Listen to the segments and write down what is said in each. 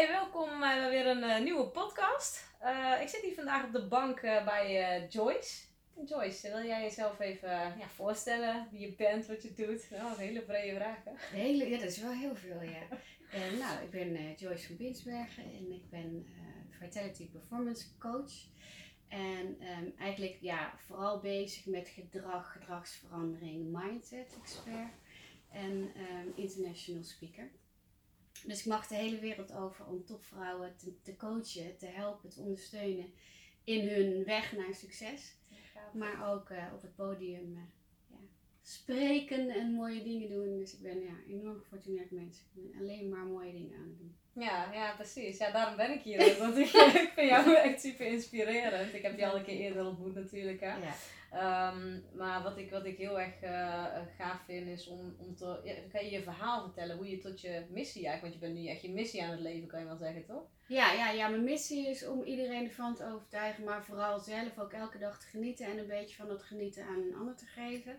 Hey, welkom bij weer een eh, nieuwe podcast. Eh, ik zit hier vandaag op de bank eh, bij eh, Joyce. Joyce, wil jij jezelf even ja, voorstellen? Wie je bent, wat je doet? Nou, dat is een hele brede vraag. Hè? De hele, ja, dat is wel heel veel, ja. Eh, nou, ik ben eh, Joyce van Binsbergen en ik ben eh Vitality Performance Coach. En ehm, eigenlijk ja, vooral bezig met gedrag, gedragsverandering, mindset expert en ehm, international speaker. Dus ik mag de hele wereld over om topvrouwen te, te coachen, te helpen, te ondersteunen in hun weg naar succes. Maar ook eh, op het podium eh, ja, spreken en mooie dingen doen. Dus ik ben ja, enorm gefortuneerd mens. Ik ben alleen maar mooie dingen aan het doen. Ja, ja, precies. Ja, daarom ben ik hier. Want ik, ik vind jou echt super inspirerend. Ik heb je al een keer eerder ontmoet natuurlijk. Hè? Ja. Ehm, maar wat ik, wat ik heel erg eh, gaaf vind is om, om te... Ja, kan je je verhaal vertellen hoe je tot je missie eigenlijk... Want je bent nu echt je missie aan het leven, kan je wel zeggen, toch? Ja, ja, ja, mijn missie is om iedereen ervan te overtuigen, maar vooral zelf ook elke dag te genieten en een beetje van dat genieten aan een ander te geven.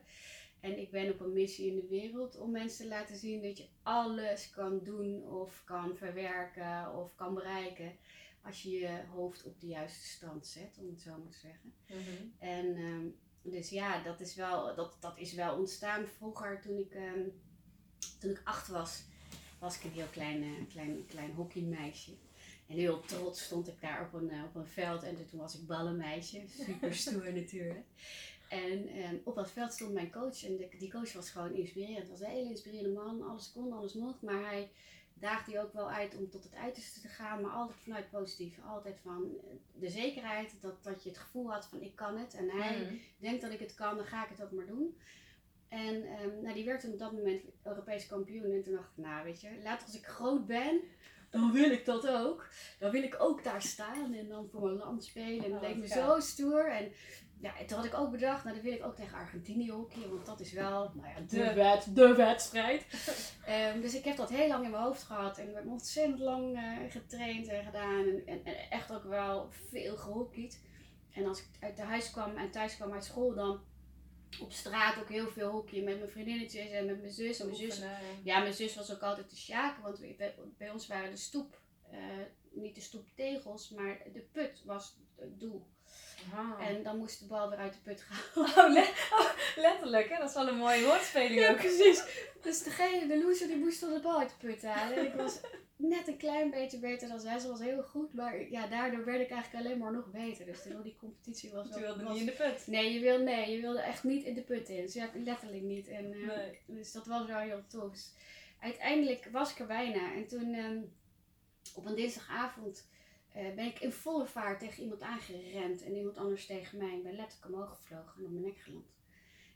En ik ben op een missie in de wereld om mensen te laten zien dat je alles kan doen of kan verwerken of kan bereiken als je je hoofd op de juiste stand zet, om het zo maar te zeggen. En ehm, dus ja, dat is, wel, dat, dat is wel ontstaan vroeger toen ik, ehm, toen ik acht was. Was ik een heel klein, eh, klein, klein hockeymeisje. En heel trots stond ik daar op een, eh, op een veld. En toen was ik ballenmeisje. Super stoer natuurlijk. En ehm, op dat veld stond mijn coach. En de, die coach was gewoon inspirerend. Het was een hele inspirerende man. Alles kon, alles mocht. Maar hij daagde je ook wel uit om tot het uiterste te gaan. Maar altijd vanuit positief. Altijd van eh, de zekerheid dat, dat je het gevoel had van ik kan het. En hij Mhm. denkt dat ik het kan, dan ga ik het ook maar doen. En ehm, nou, die werd toen op dat moment Europees kampioen. En toen dacht ik, nou weet je, later als ik groot ben, dan wil ik dat ook. Dan wil ik ook daar staan en dan voor mijn land spelen. En dat Oh, leek me zo stoer. En ja, toen had ik ook bedacht, nou dan wil ik ook tegen Argentinië hockey. Want dat is wel, nou ja, de, wed, de wedstrijd. Ehm, dus ik heb dat heel lang in mijn hoofd gehad. En ik heb ontzettend lang eh, getraind en gedaan. En, en, en echt ook wel veel gehockeyd. En als ik uit de huis kwam en thuis kwam uit school, dan op straat ook heel veel hockey met mijn vriendinnetjes en met mijn zus. En mijn zus, ja, mijn zus was ook altijd de sjaken, want we- bij, bij ons waren de stoep, eh, niet de stoeptegels, maar de put was het doel. En dan moest de bal weer uit de put gaan. Oh, le- oh, letterlijk, hè? Dat is wel een mooie woordspeling Ja, ook. precies. Dus degene, de loser, die moest dan de bal uit de put halen. En ik was net een klein beetje beter dan zij. Ze was heel goed, maar ja, daardoor werd ik eigenlijk alleen maar nog beter. Dus toen die competitie was Je wilde was- niet in de put. Nee, je wil, nee, je wilde echt niet in de put in. Dus ja, letterlijk niet. En, eh, Nee. Dus dat was wel heel tof. Dus uiteindelijk was ik er bijna. En toen ehm, op een dinsdagavond eh, ben ik in volle vaart tegen iemand aangerend. En iemand anders tegen mij. Ik ben letterlijk omhoog gevlogen en op mijn nek geland.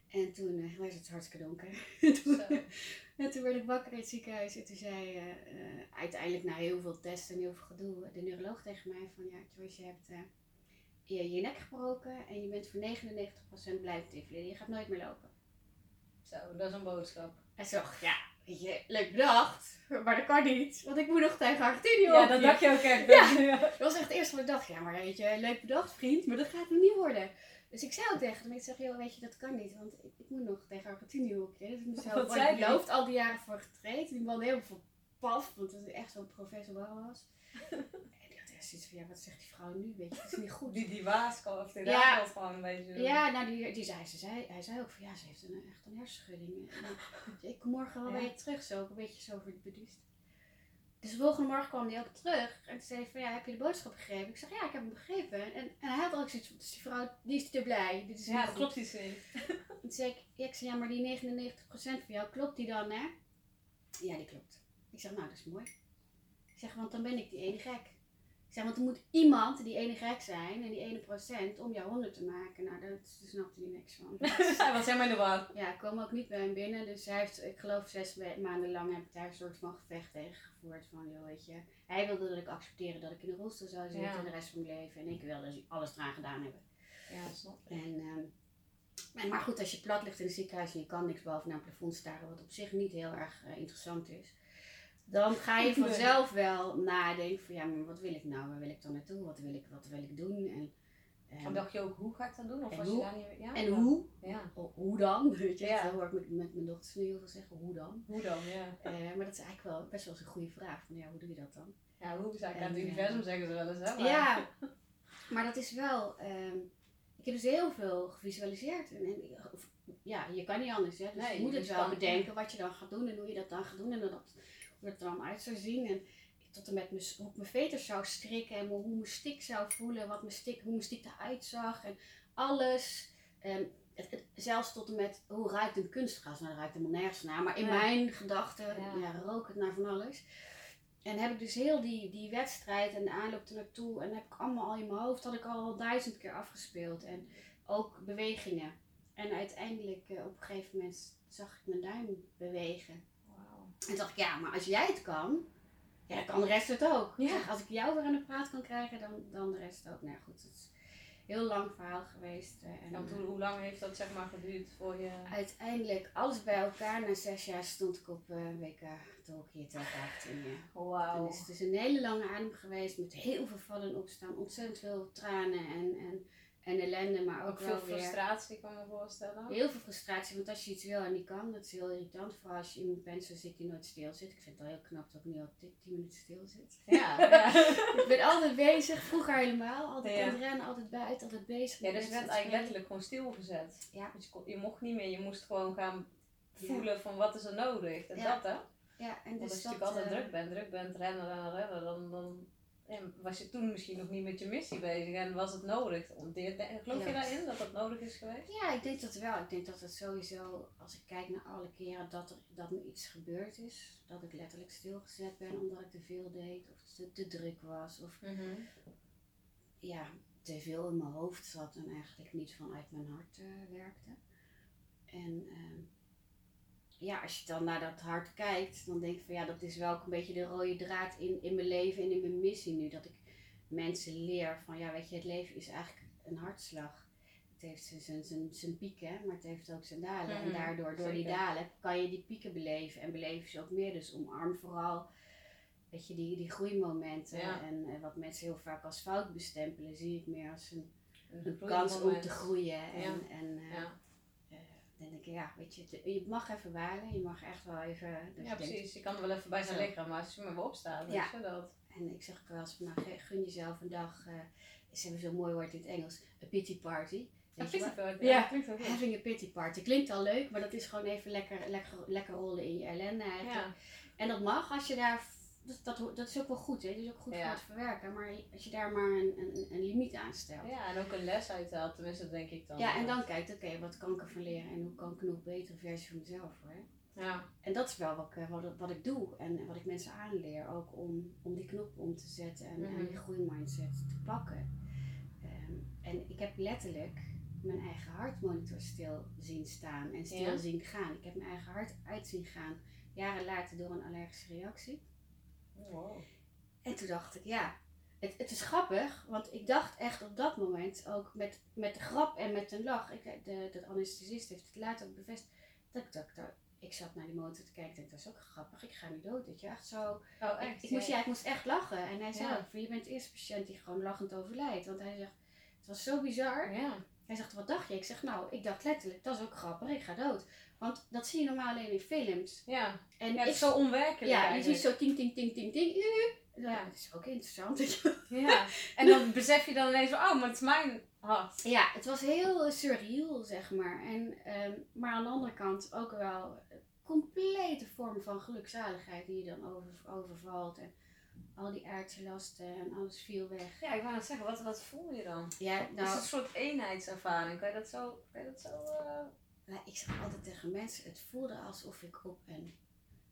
En toen eh, was het hartstikke donker. toen, en toen werd ik wakker in het ziekenhuis. En toen zei eh, uiteindelijk na heel veel testen en heel veel gedoe de neuroloog tegen mij van ja, Joyce, je hebt je, je nek gebroken en je bent voor 99% blijven tiffelen. Je gaat nooit meer lopen. Zo, dat is een boodschap. En zo, ja, weet je, leuk bedacht, maar dat kan niet, want ik moet nog tegen Argentinië Ja, op. dat dacht je ook echt. Ja. Dat was echt het eerste wat ik dacht, ja, maar weet je, leuk bedacht vriend, maar dat gaat hem niet worden. Dus ik zei ook tegen hem, ik zeg, joh, weet je, dat kan niet, want ik, ik moet nog tegen Argentinië hockeyen. Dus ik moest Wat zelf zei ik die? loofd al die jaren voor getraind. Die man helemaal paf, want het is echt zo'n professor was. zoiets van, ja, wat zegt die vrouw nu, weet je, dat is niet goed. Die, die waarschuwing, of die Ja. gewoon een beetje... Ja, nou, die, die zei, ze zei, hij zei ook van ja, ze heeft een, echt een hersenschudding. En, eh, ik kom morgen wel Ja. weer terug, zo, ook een beetje zo voor beduust. Dus de volgende morgen kwam hij ook terug en toen zei hij van ja, heb je de boodschap begrepen? Ik zeg ja, ik heb hem begrepen. En, en hij had ook zoiets van, dus die vrouw, die is te blij, dit is Ja, dat klopt iets niet. En toen zei ik, ja, ik zei, ja, maar die 99% van jou, klopt die dan, hè? Ja, die klopt. Ik zeg, nou, dat is mooi. Ik zeg, want dan ben ik die ene gek. Ik zeg, want er moet iemand die ene gek zijn en die ene procent om jou 100 te maken. Nou, daar, snapte hij niks van. Hij was helemaal in de war. Ja, ik kwam ook niet bij hem binnen. Dus hij heeft, ik geloof, zes maanden lang heb ik daar een soort van gevecht tegen gevoerd. Van, joh, weet je, hij wilde dat ik accepteerde dat ik in een rolstoel zou zitten Ja. de rest van mijn leven. En ik wilde dus alles eraan gedaan hebben. Ja, snap ik. En, ehm, en- maar goed, als je plat ligt in een ziekenhuis en je kan niks bovenaan het plafond staren, wat op zich niet heel erg eh, interessant is. Dan ga je vanzelf wel nadenken van ja, maar wat wil ik nou? Waar wil ik dan naartoe? Wat wil ik, wat wil ik doen? En Ehm, En dacht je ook, hoe ga ik dat doen? Of En was hoe? je daar niet... Ja, en hoe? Ja, O- hoe dan? Weet je, Ja. dat hoor ik met, met mijn dochters nu heel veel zeggen, hoe dan? hoe dan? Ja. Eh, maar dat is eigenlijk wel best wel eens een goede vraag. Van, ja, hoe doe je dat dan? Ja, hoe is eigenlijk aan het eh, universum, zeggen ze wel eens, hè? Maar- Ja, maar dat is wel. ehm, ik heb dus heel veel gevisualiseerd. En, en, of- ja, je kan niet anders. Hè? Dus Nee, je moet het dus wel bedenken wat je dan gaat doen en hoe je dat dan gaat doen en dat, hoe het er dan uit zou zien. En tot en met mijn, hoe ik mijn veters zou strikken en hoe mijn stick zou voelen, wat mijn stick, hoe mijn stick eruit zag en alles. Het, het- zelfs tot en met hoe ruikt een kunstgras. Nou, dat ruikt helemaal nergens naar. Maar in Ja. mijn gedachten Ja. ja. rook het naar van alles. En heb ik dus heel die, die wedstrijd en de aanloop ernaartoe. En heb ik allemaal al in mijn hoofd. Had ik al wel duizend keer afgespeeld. En ook bewegingen. En uiteindelijk eh, op een gegeven moment zag ik mijn duim bewegen. En toen dacht ik, ja, maar als jij het kan, ja, dan kan de rest het ook. Ja. Zeg, als ik jou weer aan de praat kan krijgen, dan, dan de rest ook. Nou goed, het is een heel lang verhaal geweest. eh, en, want eh, hoe, lang heeft dat zeg maar geduurd voor je... Uiteindelijk, alles bij elkaar, na zes jaar stond ik op eh WK Tokio 2018. Ja. Toen Wauw. is het dus een hele lange adem geweest met heel veel vallen en opstaan. Ontzettend veel tranen en, en, en ellende, maar ook, Ook veel frustratie, kan ik me voorstellen. heel veel frustratie. Want als je iets wil en niet kan, dat is heel irritant. Vooral als je iemand bent zoals ik die nooit stil zit. Ik vind het al heel knap dat ik nu al 10 minuten stil zit. Ja, ja. ik ben altijd bezig, vroeger helemaal. Altijd Ja. aan het rennen, altijd buiten, altijd bezig. Ja, dus je werd eigenlijk te letterlijk gewoon stilgezet. Ja. Dus je, mocht niet meer, je moest gewoon gaan Ja. voelen van wat is er nodig. En dat hè. Ja, en dus als je natuurlijk altijd eh, druk bent, druk bent, rennen, rennen, rennen, dan, dan ja, was je toen misschien nog niet met je missie bezig en was het nodig. Om dit, geloof je daarin dat dat nodig is geweest? Ja, ik denk dat wel. Ik denk dat het sowieso, als ik kijk naar alle keren dat, er, dat me iets gebeurd is, dat ik letterlijk stilgezet ben omdat ik te veel deed of te, te druk was of ja, te veel in mijn hoofd zat en eigenlijk niet vanuit mijn hart eh, werkte. En ehm, ja, als je dan naar dat hart kijkt, dan denk ik van ja, dat is wel ook een beetje de rode draad in, in mijn leven en in mijn missie nu. Dat ik mensen leer van ja, weet je, het leven is eigenlijk een hartslag. Het heeft zijn- zijn, zijn, zijn pieken, maar het heeft ook zijn dalen. En Mhm, daardoor, door die dalen, kan je die pieken beleven en beleven ze ook meer. Dus omarm vooral, weet je, die, die groeimomenten. Ja. En eh, wat mensen heel vaak als fout bestempelen, zie ik meer als een, een Een kans om te groeien. En, Ja. en eh, Ja. Dan denk ik, ja, weet je, het- je mag even walen, je mag echt wel even. dat ja, denkt- precies. Je kan er wel even bij gaan liggen, maar als je maar weer opstaat, Ja. weet je dat. En ik zeg ook wel eens, nou, gun jezelf een dag, eh ze hebben zo'n mooi woord in het Engels, a pity party. Weet? Ja, Ja. klinkt wel goed. Having a pity party. Klinkt al leuk, maar dat is gewoon even lekker, lekker, lekker rollen in je ellende eigenlijk. Ja. En dat mag als je daar, dat, dat, dat is ook wel goed, hè? dat is ook goed Ja. voor het verwerken. Maar als je daar maar een, een, een limiet aan stelt. ja, en ook een les uithaalt, tenminste dat denk ik dan. Ja, en dan kijkt, oké, wat kan ik ervan leren en hoe kan ik een nog betere versie van mezelf worden. Ja, En dat is wel wat ik, eh, wat, wat ik doe en wat ik mensen aanleer, ook om, om die knop om te zetten en, en Mhm. die groeimindset te pakken. Ehm, en ik heb letterlijk mijn eigen hartmonitor stil zien staan en stil Ja? zien gaan. Ik heb mijn eigen hart uit zien gaan, jaren later door een allergische reactie. Wow. En toen dacht ik, ja, het, het is grappig, want ik dacht echt op dat moment ook met, met de grap en met een lach. Ik, de, de anesthesist heeft het later ook bevestigd. Dat ik dacht, nou, ik zat naar die motor te kijken en dacht, dat is ook grappig, ik ga nu dood. Weet je, echt zo. Oh, Ik, echt? ik moest, ja, ik moest echt lachen. En hij zei Ja. ook, je bent de eerste patiënt die gewoon lachend overlijdt. Want hij zegt, het was zo bizar. Ja. Hij zegt, wat dacht je? Ik zeg, nou, ik dacht letterlijk, dat is ook grappig, ik ga dood. Want dat zie je normaal alleen in films. Ja. En ja, het is zo onwerkelijk ja, je ziet zo ting, ting, ting, ting, ting. Ja. Dat is ook interessant. Ja. En dan besef je dan ineens van, oh, maar het is mijn hart. Ja, het was heel surreal, zeg maar. En, ehm, maar aan de andere kant ook wel een complete vorm van gelukzaligheid die je dan over, overvalt. En al die aardse lasten en alles viel weg. Ja, ik wou net zeggen, wat, wat voel je dan? Ja, Het is nou, een soort eenheidservaring. Kan je dat zo... Kan je dat zo nou, ik zeg altijd tegen mensen, het voelde alsof ik op een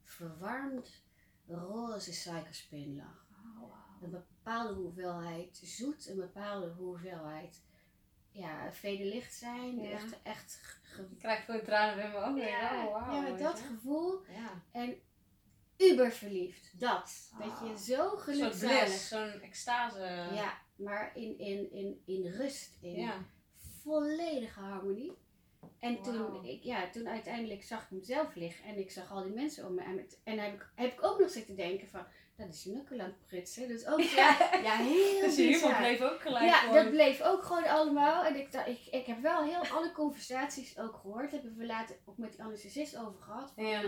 verwarmd roze suikerspin lag. Een bepaalde hoeveelheid zoet, een bepaalde hoeveelheid ja, vele licht zijn. Ja. Echt, echt ge- Ik krijg gewoon tranen in mijn ogen. ja, oh, ja, dat je. gevoel. Ja. En uber verliefd. Dat. Dat Ah. je zo Een soort gelukzalig. bliss, zo'n extase. Ja, maar in, in, in, in rust. In Ja. volledige harmonie. En toen, ik, ja, toen uiteindelijk zag ik mezelf liggen en ik zag al die mensen om me. En, met- en heb, ik, heb ik ook nog zitten denken van, dat is je knukkelen aan het prutsen. Dus ook, ja, ja heel Dus je humor bleef ook gelijk Ja, gewoon. dat bleef ook gewoon allemaal. En ik, dacht- ik, ik heb wel heel alle conversaties ook gehoord. Daar hebben we later ook met die anesthesist over gehad. Van, Ja.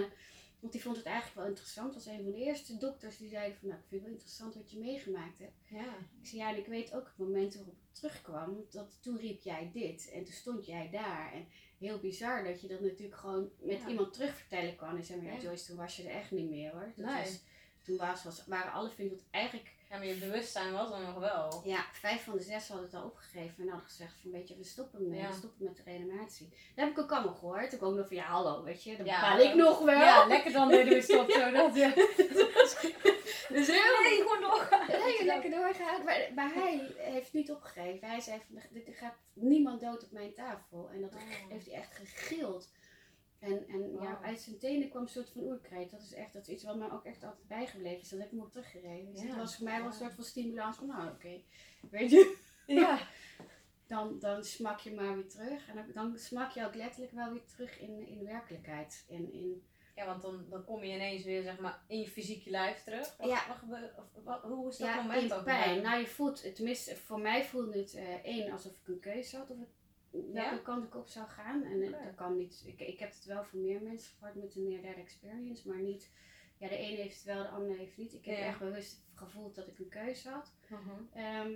Want die vond het eigenlijk wel interessant. Dat was een van de eerste dokters die zeiden van... Nou, ik vind het wel interessant wat je meegemaakt hebt. Ja. Ik zei, ja, en ik weet ook het moment waarop ik terugkwam. Dat toen riep jij dit. En toen stond jij daar. En heel bizar dat je dat natuurlijk gewoon met Ja. iemand terugvertellen kan. En zei maar, ja. Joyce, toen was je er echt niet meer hoor. Dat Nee. was, toen was, was, waren alle vinden het eigenlijk ja, maar je bewustzijn was er nog wel. ja, vijf van de zes hadden het al opgegeven en hadden gezegd van weet je, we stoppen mee, Ja. we stoppen met de reanimatie. Dat heb ik ook allemaal gehoord. Ik ook nog van ja, hallo, weet je, dat Ja, bepaal ik nog wel. Ja, lekker dan deden we stop zo dat je... Dus heel Nee, gewoon doorgaan. nee, lekker doorgaan. Maar, maar hij heeft niet opgegeven. Hij zei van er gaat niemand dood op mijn tafel. En dat Oh. heeft hij echt gegild. En, en ja, uit zijn tenen kwam een soort van oerkreet. Dat is echt dat is iets wat mij ook echt altijd bijgebleven is. Dat heb ik hem ook teruggereden. Dus Ja. dat was voor mij wel een soort van stimulans van nou oké, weet je. Ja. dan, dan smak je maar weer terug. En dan, dan smak je ook letterlijk wel weer terug in, in de werkelijkheid. En in, Ja, want dan, dan kom je ineens weer zeg maar in je fysieke lijf terug. Wat, Ja. wat wat, hoe is dat ja, moment in ook? pijn. Nou, je voelt, tenminste, voor mij voelde het eh, één alsof ik een keuze had. Of ik, welke Ja? kant ik op zou gaan. En eh, Oké. dat kan niet. Ik, ik heb het wel voor meer mensen gehad met een near-death experience. Maar niet. Ja, de ene heeft het wel, de andere heeft het niet. Ik heb Ja. echt bewust gevoeld dat ik een keuze had. Mhm. Ehm,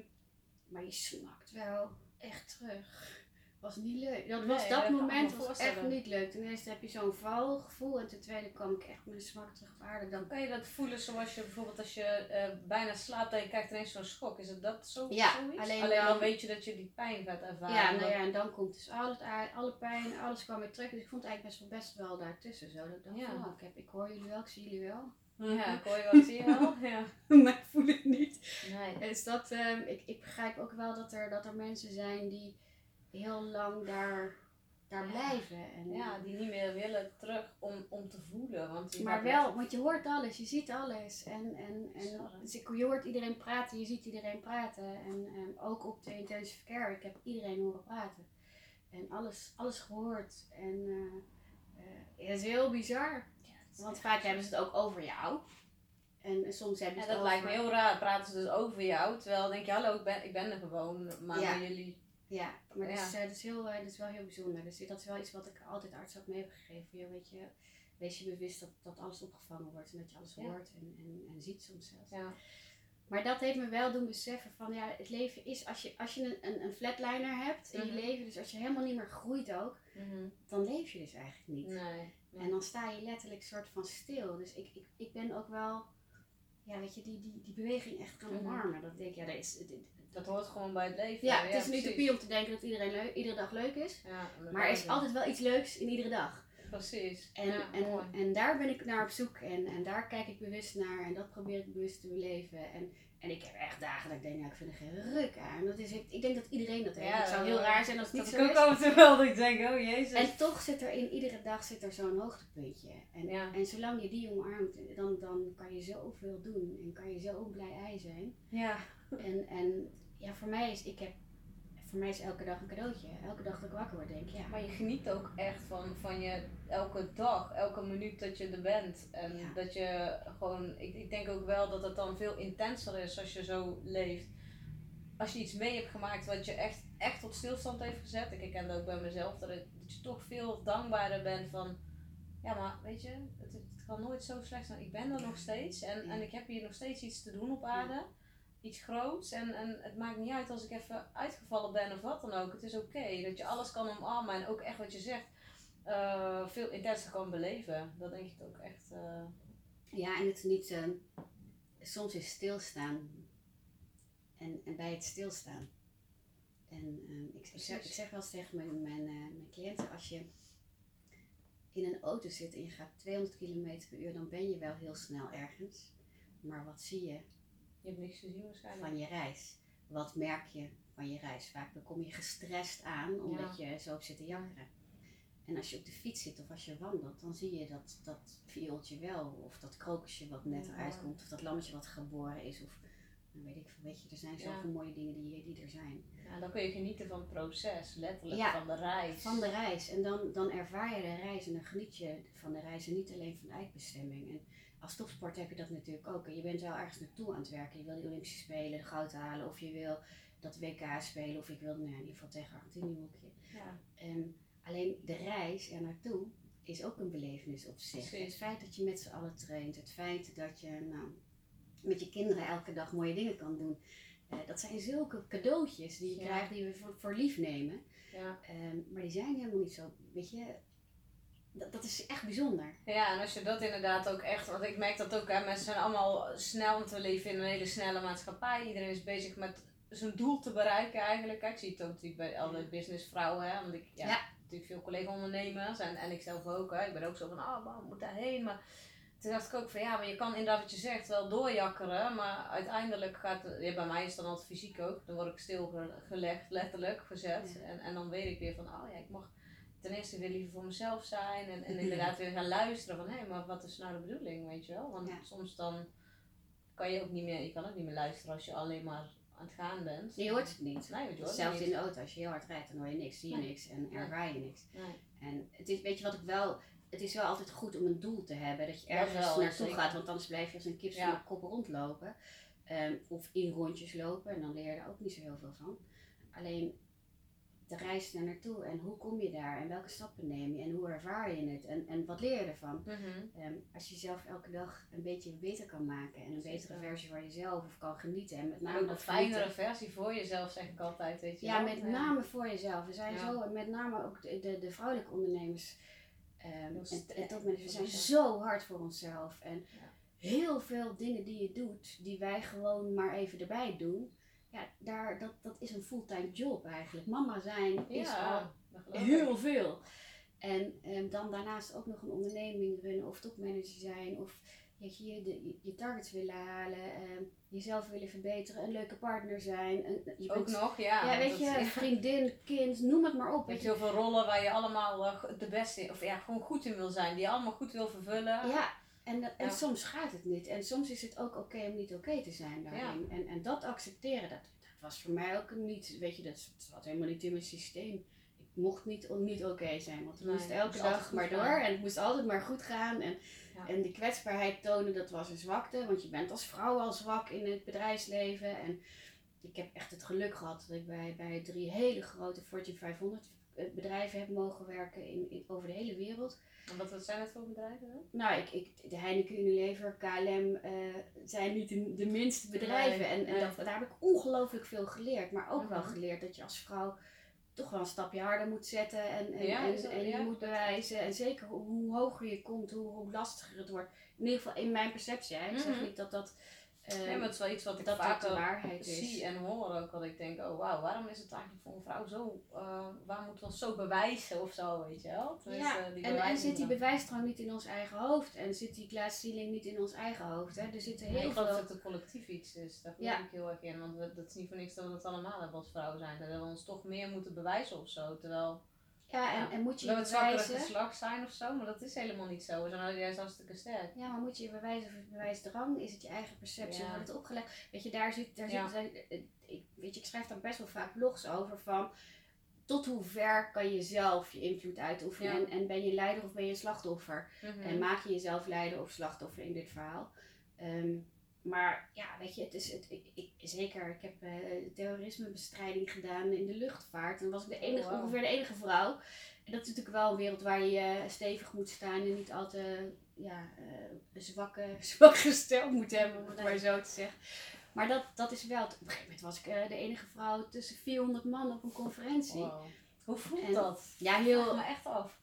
maar je smakt wel echt terug. Was niet leuk. Dat Nee, was dat moment was echt niet leuk. Ten eerste heb je zo'n valgevoel en ten tweede kwam ik echt met een smak terug op aarde. Dan, Kan je dat voelen zoals je bijvoorbeeld als je eh, bijna slaapt en je krijgt ineens zo'n schok? Is het dat zo, Ja, zoiets? alleen dan... dan- weet je dat je die pijn gaat ervaren. ja, nou ja, en dan komt dus al het, alle pijn, alles kwam weer terug. Dus ik vond het eigenlijk best wel, best wel daartussen. Zo. Dat ik dacht, Ja. oh, ik, heb, ik hoor jullie wel, ik zie jullie wel. Ja, ik hoor je wel, zie je wel? Ja. maar ik voel het niet. Nee. Dus dat, ehm, ik, ik begrijp ook wel dat er, dat er mensen zijn die heel lang daar, daar Ja. blijven. En, Ja, die niet meer willen terug om, om te voelen. Want Maar wel, want je hoort alles, je ziet alles. En, en, en dus ik, je hoort iedereen praten, je ziet iedereen praten. En, en ook op de intensive care, ik heb iedereen horen praten. En alles, alles gehoord. En eh, eh, het is heel bizar. Ja, Want vaak hebben ze het ook over jou. En, soms hebben Ja, ze het dat over... lijkt me heel raar. Praten ze dus over jou. Terwijl denk je, hallo, ik ben, ik ben er gewoon. Maar Ja. jullie... Ja, maar Dat, Ja. is, eh, dat, is heel, eh, dat is wel heel bijzonder. Dus dat is wel iets wat ik altijd arts ook mee heb gegeven. Ja, weet je, wees je bewust dat, dat alles opgevangen wordt en dat je alles Ja. hoort en, en, en ziet soms zelfs. Ja. Maar dat heeft me wel doen beseffen van ja, het leven is, als je, als je een, een, een flatliner hebt in Mhm. je leven, dus als je helemaal niet meer groeit ook, Mhm. dan leef je dus eigenlijk niet. Nee. En dan sta je letterlijk soort van stil. Dus ik, ik, ik ben ook wel, ja weet je, die, die, die beweging echt gaan Mhm. omarmen. Dat denk ik, ja, dat is, dit- Dat hoort gewoon bij het leven. ja, het is een precies. utopie om te denken dat iedereen leu- iedere dag leuk is. Ja, dat Maar er is altijd wel iets leuks in iedere dag. Precies. En, ja, mooi. en, en daar ben ik naar op zoek en, en daar kijk ik bewust naar en dat probeer ik bewust te beleven. En, en ik heb echt dagen dat ik denk, nou, ik vind er geen ruk aan. Dat is, ik denk dat iedereen dat heeft. Ja, het zou heel dat- raar zijn als het dat ik zo ook is. af en toe wel dat ik denk, oh jezus. En toch zit er in iedere dag zit er zo'n hoogtepuntje. En, Ja. en zolang je die omarmt, dan, dan kan je zoveel doen en kan je zo blij ei zijn. ja. En, en ja, voor mij is, ik heb, voor mij is elke dag een cadeautje. Elke dag dat ik wakker word, denk ik, ja. Maar je geniet ook echt van, van je elke dag, elke minuut dat je er bent. En Ja. dat je gewoon, ik, ik denk ook wel dat het dan veel intenser is als je zo leeft. Als je iets mee hebt gemaakt wat je echt, echt tot stilstand heeft gezet. Ik herken dat ook bij mezelf, dat, dat je toch veel dankbaarder bent van, ja maar weet je, het, het kan nooit zo slecht zijn. Ik ben er nog steeds en, en ik heb hier nog steeds iets te doen op aarde. Iets groots en, en het maakt niet uit als ik even uitgevallen ben of wat dan ook. Het is oké dat je alles kan omarmen en ook echt wat je zegt eh, veel intenser kan beleven. Dat denk ik ook echt. eh, Ja, en het is niet, eh, soms is stilstaan en, en bij het stilstaan. En eh, ik, ik, zeg, ik zeg wel eens tegen mijn, mijn, eh, mijn cliënten, als je in een auto zit en je gaat 200 km per uur, dan ben je wel heel snel ergens. Maar wat zie je je hebt niks gezien waarschijnlijk. van je reis? Wat merk je van je reis? Vaak dan kom je gestrest aan omdat je zo hebt zitten jakkeren. En als je op de fiets zit of als je wandelt, dan zie je dat, dat viooltje wel. Of dat krokusje wat net Ja. eruit komt. Of dat lammetje wat geboren is. Of dan weet ik veel. Weet je, er zijn zoveel Ja. mooie dingen die, die er zijn. Ja, dan kun je genieten van het proces, letterlijk Ja, van de reis. Van de reis. En dan, dan ervaar je de reis en dan geniet je van de reis. En niet alleen van de eindbestemming. En, als topsport heb je dat natuurlijk ook. En je bent wel ergens naartoe aan het werken. Je wil die Olympische Spelen goud halen. Of je wil dat WK spelen. Of ik wil nou, in ieder geval tegen Argentinië keer. Ja. Ehm, alleen de reis er naartoe is ook een belevenis op zich. Precies. Het feit dat je met z'n allen traint. Het feit dat je nou, met je kinderen elke dag mooie dingen kan doen. eh, dat zijn zulke cadeautjes die je Ja. krijgt die we voor, voor lief nemen. Ja. Ehm, maar die zijn helemaal niet zo, weet je, dat, dat is echt bijzonder. Ja, en als je dat inderdaad ook echt, want ik merk dat ook, hè, mensen zijn allemaal snel, want we leven in een hele snelle maatschappij. Iedereen is bezig met zijn doel te bereiken eigenlijk. Ik zie het ook natuurlijk bij alle businessvrouwen, hè, want ik ja, Ja. natuurlijk veel collega-ondernemers en, en ik zelf ook. Hè. Ik ben ook zo van, ah, oh, moet daarheen, maar toen dacht ik ook van ja, maar je kan inderdaad wat je zegt wel doorjakkeren, maar uiteindelijk gaat, ja, bij mij is het dan altijd fysiek ook, dan word ik stilgelegd, letterlijk gezet. Ja. En, en dan weet ik weer van, oh ja, ik mag ten eerste weer liever voor mezelf zijn en, en inderdaad weer gaan luisteren van hé, maar wat is nou de bedoeling, weet je wel? Want Ja. soms dan kan je ook niet meer, je kan ook niet meer luisteren als je alleen maar aan het gaan bent. Je hoort het niet. Nee, je hoort niet. in de auto, als je heel hard rijdt, dan hoor je niks, zie je Nee. niks en ervaar je niks. Nee. En het is, weet je wat ik wel, het is wel altijd goed om een doel te hebben, dat je ergens wel, naartoe zeker. gaat, want anders blijf je als een kip Ja. zonder kop rondlopen. Ehm, of in rondjes lopen en dan leer je er ook niet zo heel veel van. Alleen de reis daar naartoe en hoe kom je daar en welke stappen neem je en hoe ervaar je het en, en wat leer je ervan. Mhm. Ehm, als je jezelf elke dag een beetje beter kan maken en een Zeker. betere versie van jezelf of kan genieten en met name ook een fijnere versie voor jezelf, zeg ik altijd, weet je Ja, wel. met name voor jezelf. We zijn Ja. zo, met name ook de, de, de vrouwelijke ondernemers ehm, en, en topmanagers, we zijn zo hard voor onszelf. En Ja. heel veel dingen die je doet, die wij gewoon maar even erbij doen, ja, daar, dat, dat is een fulltime job eigenlijk. Mama zijn is al Ja, heel veel. En ehm, dan daarnaast ook nog een onderneming runnen of topmanager zijn of weet je, je, de, je, targets willen halen, ehm, jezelf willen verbeteren, een leuke partner zijn. Een, je Ook nog, ja. ja, weet je, vriendin, kind, noem het maar op. Weet je hoeveel rollen waar je allemaal eh, de beste, of ja, gewoon goed in wil zijn, die je allemaal goed wil vervullen. Ja, en, en Ja. soms gaat het niet. En soms is het ook oké om niet oké te zijn daarin. En, en dat accepteren, dat, dat was voor mij ook niet, weet je, dat zat helemaal niet in mijn systeem. Ik mocht niet, niet oké zijn, want het Nee, moest elke dag maar gaan. door. En het moest altijd maar goed gaan. En, Ja. en die kwetsbaarheid tonen, dat was een zwakte. Want je bent als vrouw al zwak in het bedrijfsleven. En ik heb echt het geluk gehad dat ik bij, bij drie hele grote Fortune 500 bedrijven heb mogen werken in, in, over de hele wereld. En wat, wat zijn het voor bedrijven dan? Nou, ik, ik, de Heineken, Unilever, KLM eh, zijn niet de, de minste bedrijven. Nee, en en nee. dat, daar heb ik ongelooflijk veel geleerd. Maar ook wel Mhm. geleerd dat je als vrouw toch wel een stapje harder moet zetten. En, en, Ja, en, dat- je ja. moet bewijzen. En zeker hoe, hoe hoger je komt, hoe, hoe lastiger het wordt. In ieder geval in mijn perceptie. Hè. Ik zeg Mhm. niet dat dat... eh, ja, maar het is wel iets wat ik dat dat vaak de is. zie en hoor ook. Dat ik denk, oh wauw, waarom is het eigenlijk voor een vrouw zo, eh waar moeten we ons zo bewijzen of zo, weet je wel? Tenminste, Ja, die en, en zit die bewijsdrang niet in ons eigen hoofd. En zit die glass ceiling niet in ons eigen hoofd. Hè. Er zitten Nee, heel ik geloof veel... dat het een collectief iets is. Daar geloof Ja. ik heel erg in. Want we- dat is niet voor niks dat we het allemaal hebben als vrouw zijn. Dat we ons toch meer moeten bewijzen of zo. Terwijl Ja, en, moet je je het zwakkere bewijzen... geslacht zijn of zo. Maar dat is helemaal niet zo. We zijn juist hartstikke sterk. Ja, maar moet je je bewijzen of bewijsdrang? Is het je eigen perceptie? Ja. Wordt het opgelegd? Weet je, daar zit, daar Ja. zit, eh, ik, weet je, ik schrijf daar best wel vaak blogs over van tot hoe ver kan je zelf je invloed uitoefenen Ja. en, en ben je leider of ben je slachtoffer? Mhm. En maak je jezelf leider of slachtoffer in dit verhaal? Ehm, maar ja, weet je, het is, het, ik, ik, zeker, ik heb eh, terrorismebestrijding gedaan in de luchtvaart. En was ik de enige, Oh, wow. ongeveer de enige vrouw. En dat is natuurlijk wel een wereld waar je eh, stevig moet staan en niet al te ja, eh, zwakke, zwak gesteld moet hebben, om het maar zo te zeggen. Maar dat, dat is wel, op een gegeven moment was ik de enige vrouw tussen 400 man op een conferentie. Wow. Hoe voelt En- dat? Ja, heel, me echt af.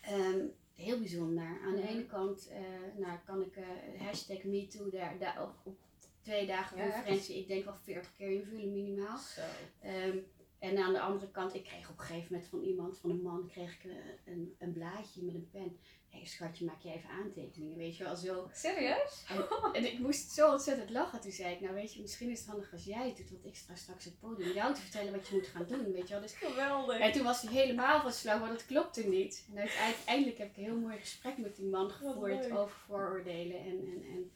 Ehm, heel bijzonder. Aan de ene kant eh, nou, kan ik eh hashtag MeToo daar, daar op, op twee dagen Ja, conferentie, ik denk wel 40 keer invullen minimaal. Zo. Ehm, en aan de andere kant, ik kreeg op een gegeven moment van iemand, van een man, kreeg ik eh, een, een blaadje met een pen. Hé hey, schatje, maak je even aantekeningen, weet je wel, zo. Serieus? En ik moest zo ontzettend lachen. Toen zei ik, nou weet je, misschien is het handig als jij het doet, want ik sta straks op het podium jou te vertellen wat je moet gaan doen, weet je wel. Dus Geweldig. en toen was hij helemaal van slag, maar dat klopte niet. En uiteindelijk heb ik een heel mooi gesprek met die man gevoerd over vooroordelen en, en, en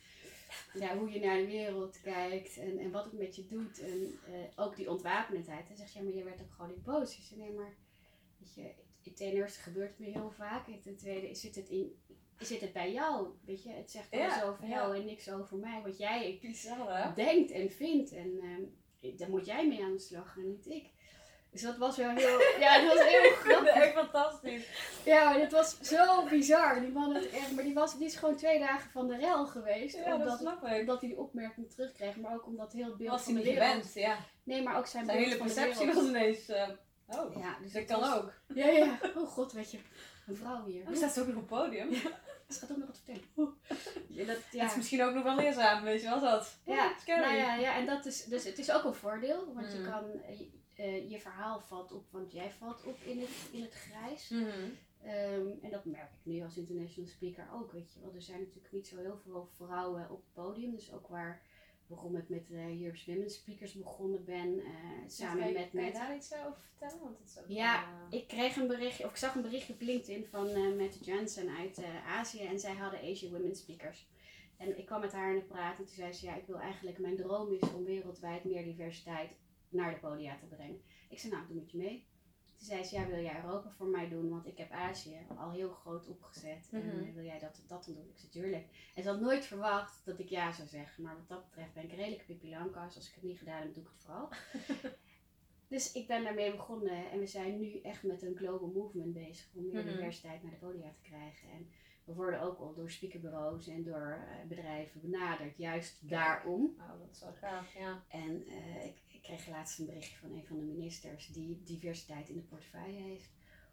ja, hoe je naar de wereld kijkt en, en wat het met je doet. En eh, ook die ontwapenendheid. Hij zegt, ja, maar je werd ook gewoon niet boos. Ik zei, nee, maar weet je, ten eerste gebeurt het me heel vaak. En ten tweede zit het in, zit het bij jou? Weet je, het zegt Ja, alles over ja. jou en niks over mij. Wat jij denkt en vindt. En ehm, daar moet jij mee aan de slag en niet ik. Dus dat was wel heel, ja, dat was heel grappig. Echt fantastisch. Ja, maar het was zo bizar. Die man had echt, maar die, was, die is gewoon twee dagen van de rel geweest. Ja, dat omdat, omdat hij die opmerking terugkreeg, maar ook omdat heel beeld Was van hij de niet wereld. gewend, ja. Nee, maar ook zijn hele perceptie was ineens... eh, oh, Ja, dus dat kan was- ook. Ja, ja. Oh god, weet je, een vrouw hier. Oh, staat ze ook nog op het podium? Ze gaat ook nog wat vertellen. Ja, dat, Dat ja. is misschien ook nog wel leerzaam, weet je wel dat? Ja, scary. nou ja, ja, en dat is, dus het is ook een voordeel, want je Mm. kan, eh, je, eh, je verhaal valt op, want jij valt op in het, in het grijs. Mhm. Ehm, en dat merk ik nu als international speaker ook, weet je wel. Er zijn natuurlijk niet zo heel veel vrouwen op het podium, dus ook waar, waarom ik met de Europe's Women Speakers begonnen ben, eh, samen Kan je- met, Kan je daar iets over vertellen? Want het is ook Ja, eh, ik kreeg een berichtje, of ik zag een berichtje op LinkedIn van eh Mette Jensen uit eh, Azië en zij hadden Asian Women Speakers. En ik kwam met haar in het praat en toen zei ze, ja, ik wil eigenlijk, mijn droom is om wereldwijd meer diversiteit naar de podia te brengen. Ik zei, nou, doe met je mee. Toen zei ze, ja, wil jij Europa voor mij doen? Want ik heb Azië al heel groot opgezet. En Mhm. wil jij dat, dat dan doen? Ik zei, tuurlijk. En ze had nooit verwacht dat ik ja zou zeggen. Maar wat dat betreft ben ik redelijk Pippi Langkous. Als ik het niet gedaan heb, doe ik het vooral. dus ik ben daarmee begonnen. En we zijn nu echt met een global movement bezig. Om meer Mhm. diversiteit naar de podia te krijgen. En we worden ook al door speakerbureaus en door eh, bedrijven benaderd. Juist daarom. Oh, dat is wel gaaf, ja. En eh, ik kreeg laatst een berichtje van een van de ministers die diversiteit in de portefeuille heeft.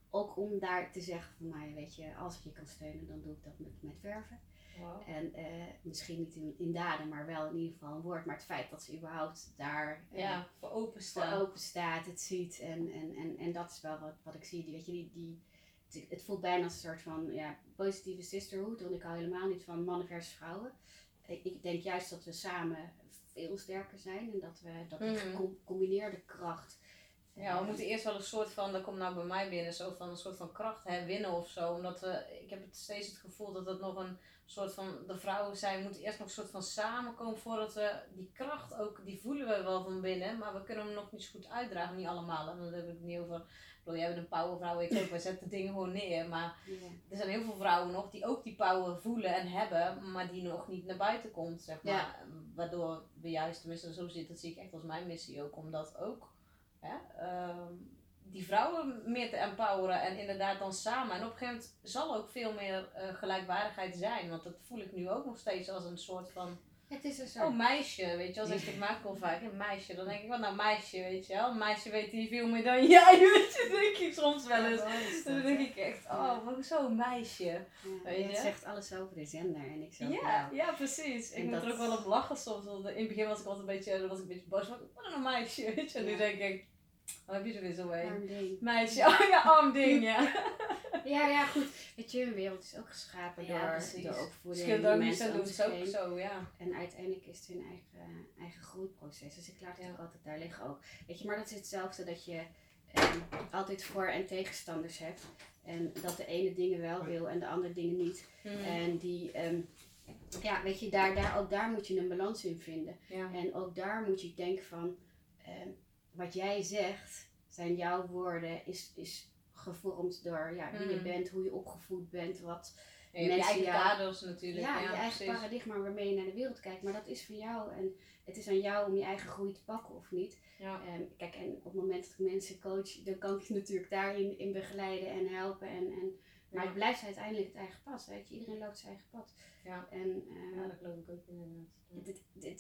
Ook om daar te zeggen van, nou ja, weet je, als ik je kan steunen, dan doe ik dat met, met werven. Wow. En eh, misschien niet in, in daden, maar wel in ieder geval een woord. Maar het feit dat ze überhaupt daar eh, Ja, voor open staat, het ziet. En, en, en, en dat is wel wat, wat ik zie. Die, weet je, die, die, het, het voelt bijna als een soort van ja, positieve sisterhood. Want ik hou helemaal niet van mannen versus vrouwen. Ik, ik denk juist dat we samen veel sterker zijn. En dat we dat Mhm. gecombineerde kracht. Ja, we eh, moeten eerst wel een soort van, dat komt nou bij mij binnen, zo van een soort van kracht herwinnen of zo. Omdat we, ik heb het steeds het gevoel dat het nog een soort van, de vrouwen zijn, moeten eerst nog een soort van samenkomen voordat we die kracht ook, die voelen we wel van binnen, maar we kunnen hem nog niet zo goed uitdragen, niet allemaal. En dan heb ik het niet over, bedoel, jij bent een powervrouw, ik ook, wij zetten dingen gewoon neer, maar er zijn heel veel vrouwen nog die ook die power voelen en hebben, maar die nog niet naar buiten komt, zeg maar. Ja. Waardoor we juist, tenminste zo zit, dat zie ik echt als mijn missie ook, om dat ook, hè, ehm, die vrouwen meer te empoweren en inderdaad dan samen. En op een gegeven moment zal ook veel meer eh, gelijkwaardigheid zijn, want dat voel ik nu ook nog steeds als een soort van, Het is een soort... oh meisje, weet je wel, ik maak ik wel vaak, een meisje, dan denk ik, wat nou meisje, weet je wel, een meisje weet hier veel meer dan jij, weet je, denk ik soms wel eens. Ja, Dan denk ik echt, oh, hoezo een meisje? Ja, weet het je? zegt alles over de zender en ik zo Ja, ja, precies. Ik moet er ook wel op lachen soms. Want in het begin was ik altijd een beetje, was ik een beetje boos. Maar wat een meisje, weet je. En nu denk ik, wat heb je er weer zo een? arm ding. Meisje, oh ja, arm ding, ja. Ja, ja, goed. Weet je, een wereld is ook geschapen Ja, door precies. de Dus opvoeding. er ook niet doen, zich is ook heen. zo, ja. En uiteindelijk is het hun eigen, eigen groeiproces. Dus ik laat het Ja. ook altijd daar liggen ook. Weet je, maar dat is hetzelfde dat je ehm, altijd voor- en tegenstanders hebt. En dat de ene dingen wel wil en de andere dingen niet. Mhm. En die, ehm, ja, weet je, daar, daar, ook daar moet je een balans in vinden. ja. En ook daar moet je denken van, ehm, wat jij zegt, zijn jouw woorden, is, is gevormd door ja, wie je Mhm. bent, hoe je opgevoed bent, wat je eigen kaders natuurlijk. ja, Ja, je eigen precies. paradigma waarmee je naar de wereld kijkt. Maar dat is van jou en het is aan jou om je eigen groei te pakken of niet. Ja. Ehm, kijk, en op het moment dat ik mensen coach, dan kan ik je natuurlijk daarin in begeleiden en helpen. En, en, maar Ja. het blijft uiteindelijk het eigen pad. Weet je? Iedereen loopt zijn eigen pad. Ja. En ehm, ja, dat geloof ik ook inderdaad. Ja.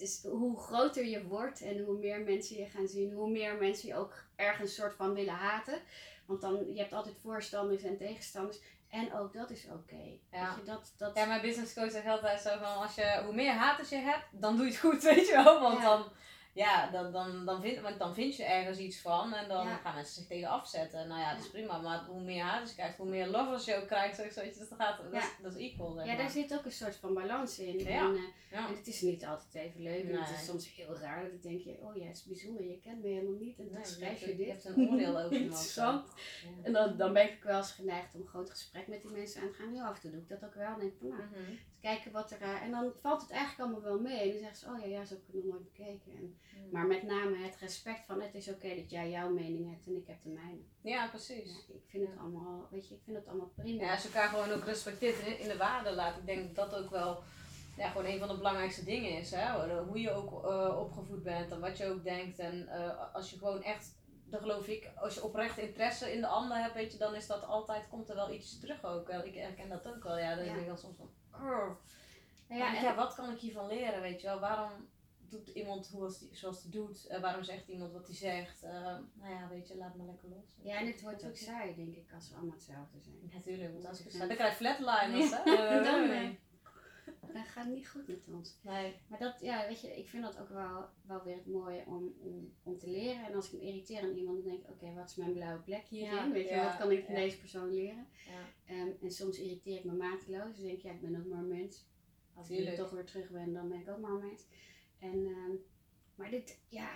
Is hoe groter je wordt en hoe meer mensen je gaan zien, hoe meer mensen je ook ergens soort van willen haten. Want dan, je hebt altijd voorstanders en tegenstanders. En ook dat is oké. Ja. Dat, dat, Ja, mijn business coach zegt altijd zo van, als je, hoe meer haters je hebt, dan doe je het goed, weet je wel. Want Ja. dan, ja, dan, dan, dan, vind, want dan vind je ergens iets van en dan Ja. gaan mensen zich tegen afzetten. Nou ja, dat is prima, maar hoe meer haters je krijgt, hoe meer lovers je ook krijgt, zo, zo, dus dat, gaat, dat, is, dat is equal, zeg ja, maar. daar zit ook een soort van balans in. Ja. En, eh, Ja. en het is niet altijd even leuk. En het is soms heel raar. Dat denk je, oh ja, het is bijzonder. Je kent me helemaal niet. En dan je schrijf je je dit. hebt een oordeel over. Interessant. Ja. En dan, dan ben ik wel eens geneigd om een groot gesprek met die mensen aan te gaan. Heel af en toe doe ik dat ook wel. En denk ik van, nou, Mhm. kijken wat er. eh, en dan valt het eigenlijk allemaal wel mee. En dan zeggen ze: Oh ja, ja, zo heb ik het nog nooit bekeken. En. Maar met name het respect van het is oké dat jij jouw mening hebt en ik heb de mijne. Ja, precies. Ja, ik vind het allemaal, weet je, ik vind het allemaal prima. Ja, als je elkaar gewoon ook respecteert in, in de waarde laat. Ik denk dat dat ook wel ja, gewoon een van de belangrijkste dingen is. Hè? Hoe je ook eh, opgevoed bent en wat je ook denkt. En eh, als je gewoon echt, dan geloof ik, als je oprecht interesse in de ander hebt, weet je, dan is dat altijd, komt er wel iets terug ook. Eh, Ik herken dat ook wel. Ja, dan Ja. denk ik dan soms van, oh. Ja, ja, en- ja, wat kan ik hiervan leren, weet je wel? Waarom doet iemand hoe als die, zoals hij doet? Eh, waarom zegt iemand wat hij zegt? Eh, nou ja, weet je, laat me lekker los. ja, en het wordt ook saai, denk ik, als we allemaal hetzelfde zijn. Natuurlijk, want als ik Ja. sta, dan krijg je flatliners, Ja, hè? Eh, dan, nee. Dan gaat het niet goed met ons. Nee. Maar dat, ja, weet je, ik vind dat ook wel, wel weer het mooie om, om, om te leren. En als ik me irriteer aan iemand, dan denk ik, oké, wat is mijn blauwe plek hierin? Ja, weet je, wat kan ik van deze persoon leren? Ja. Ehm, en soms irriteer ik me mateloos. Dus denk ik, ja, ik ben ook maar een mens. Als ik Tuurlijk. nu toch weer terug ben, dan ben ik ook maar een mens. En, ehm, maar dit, ja,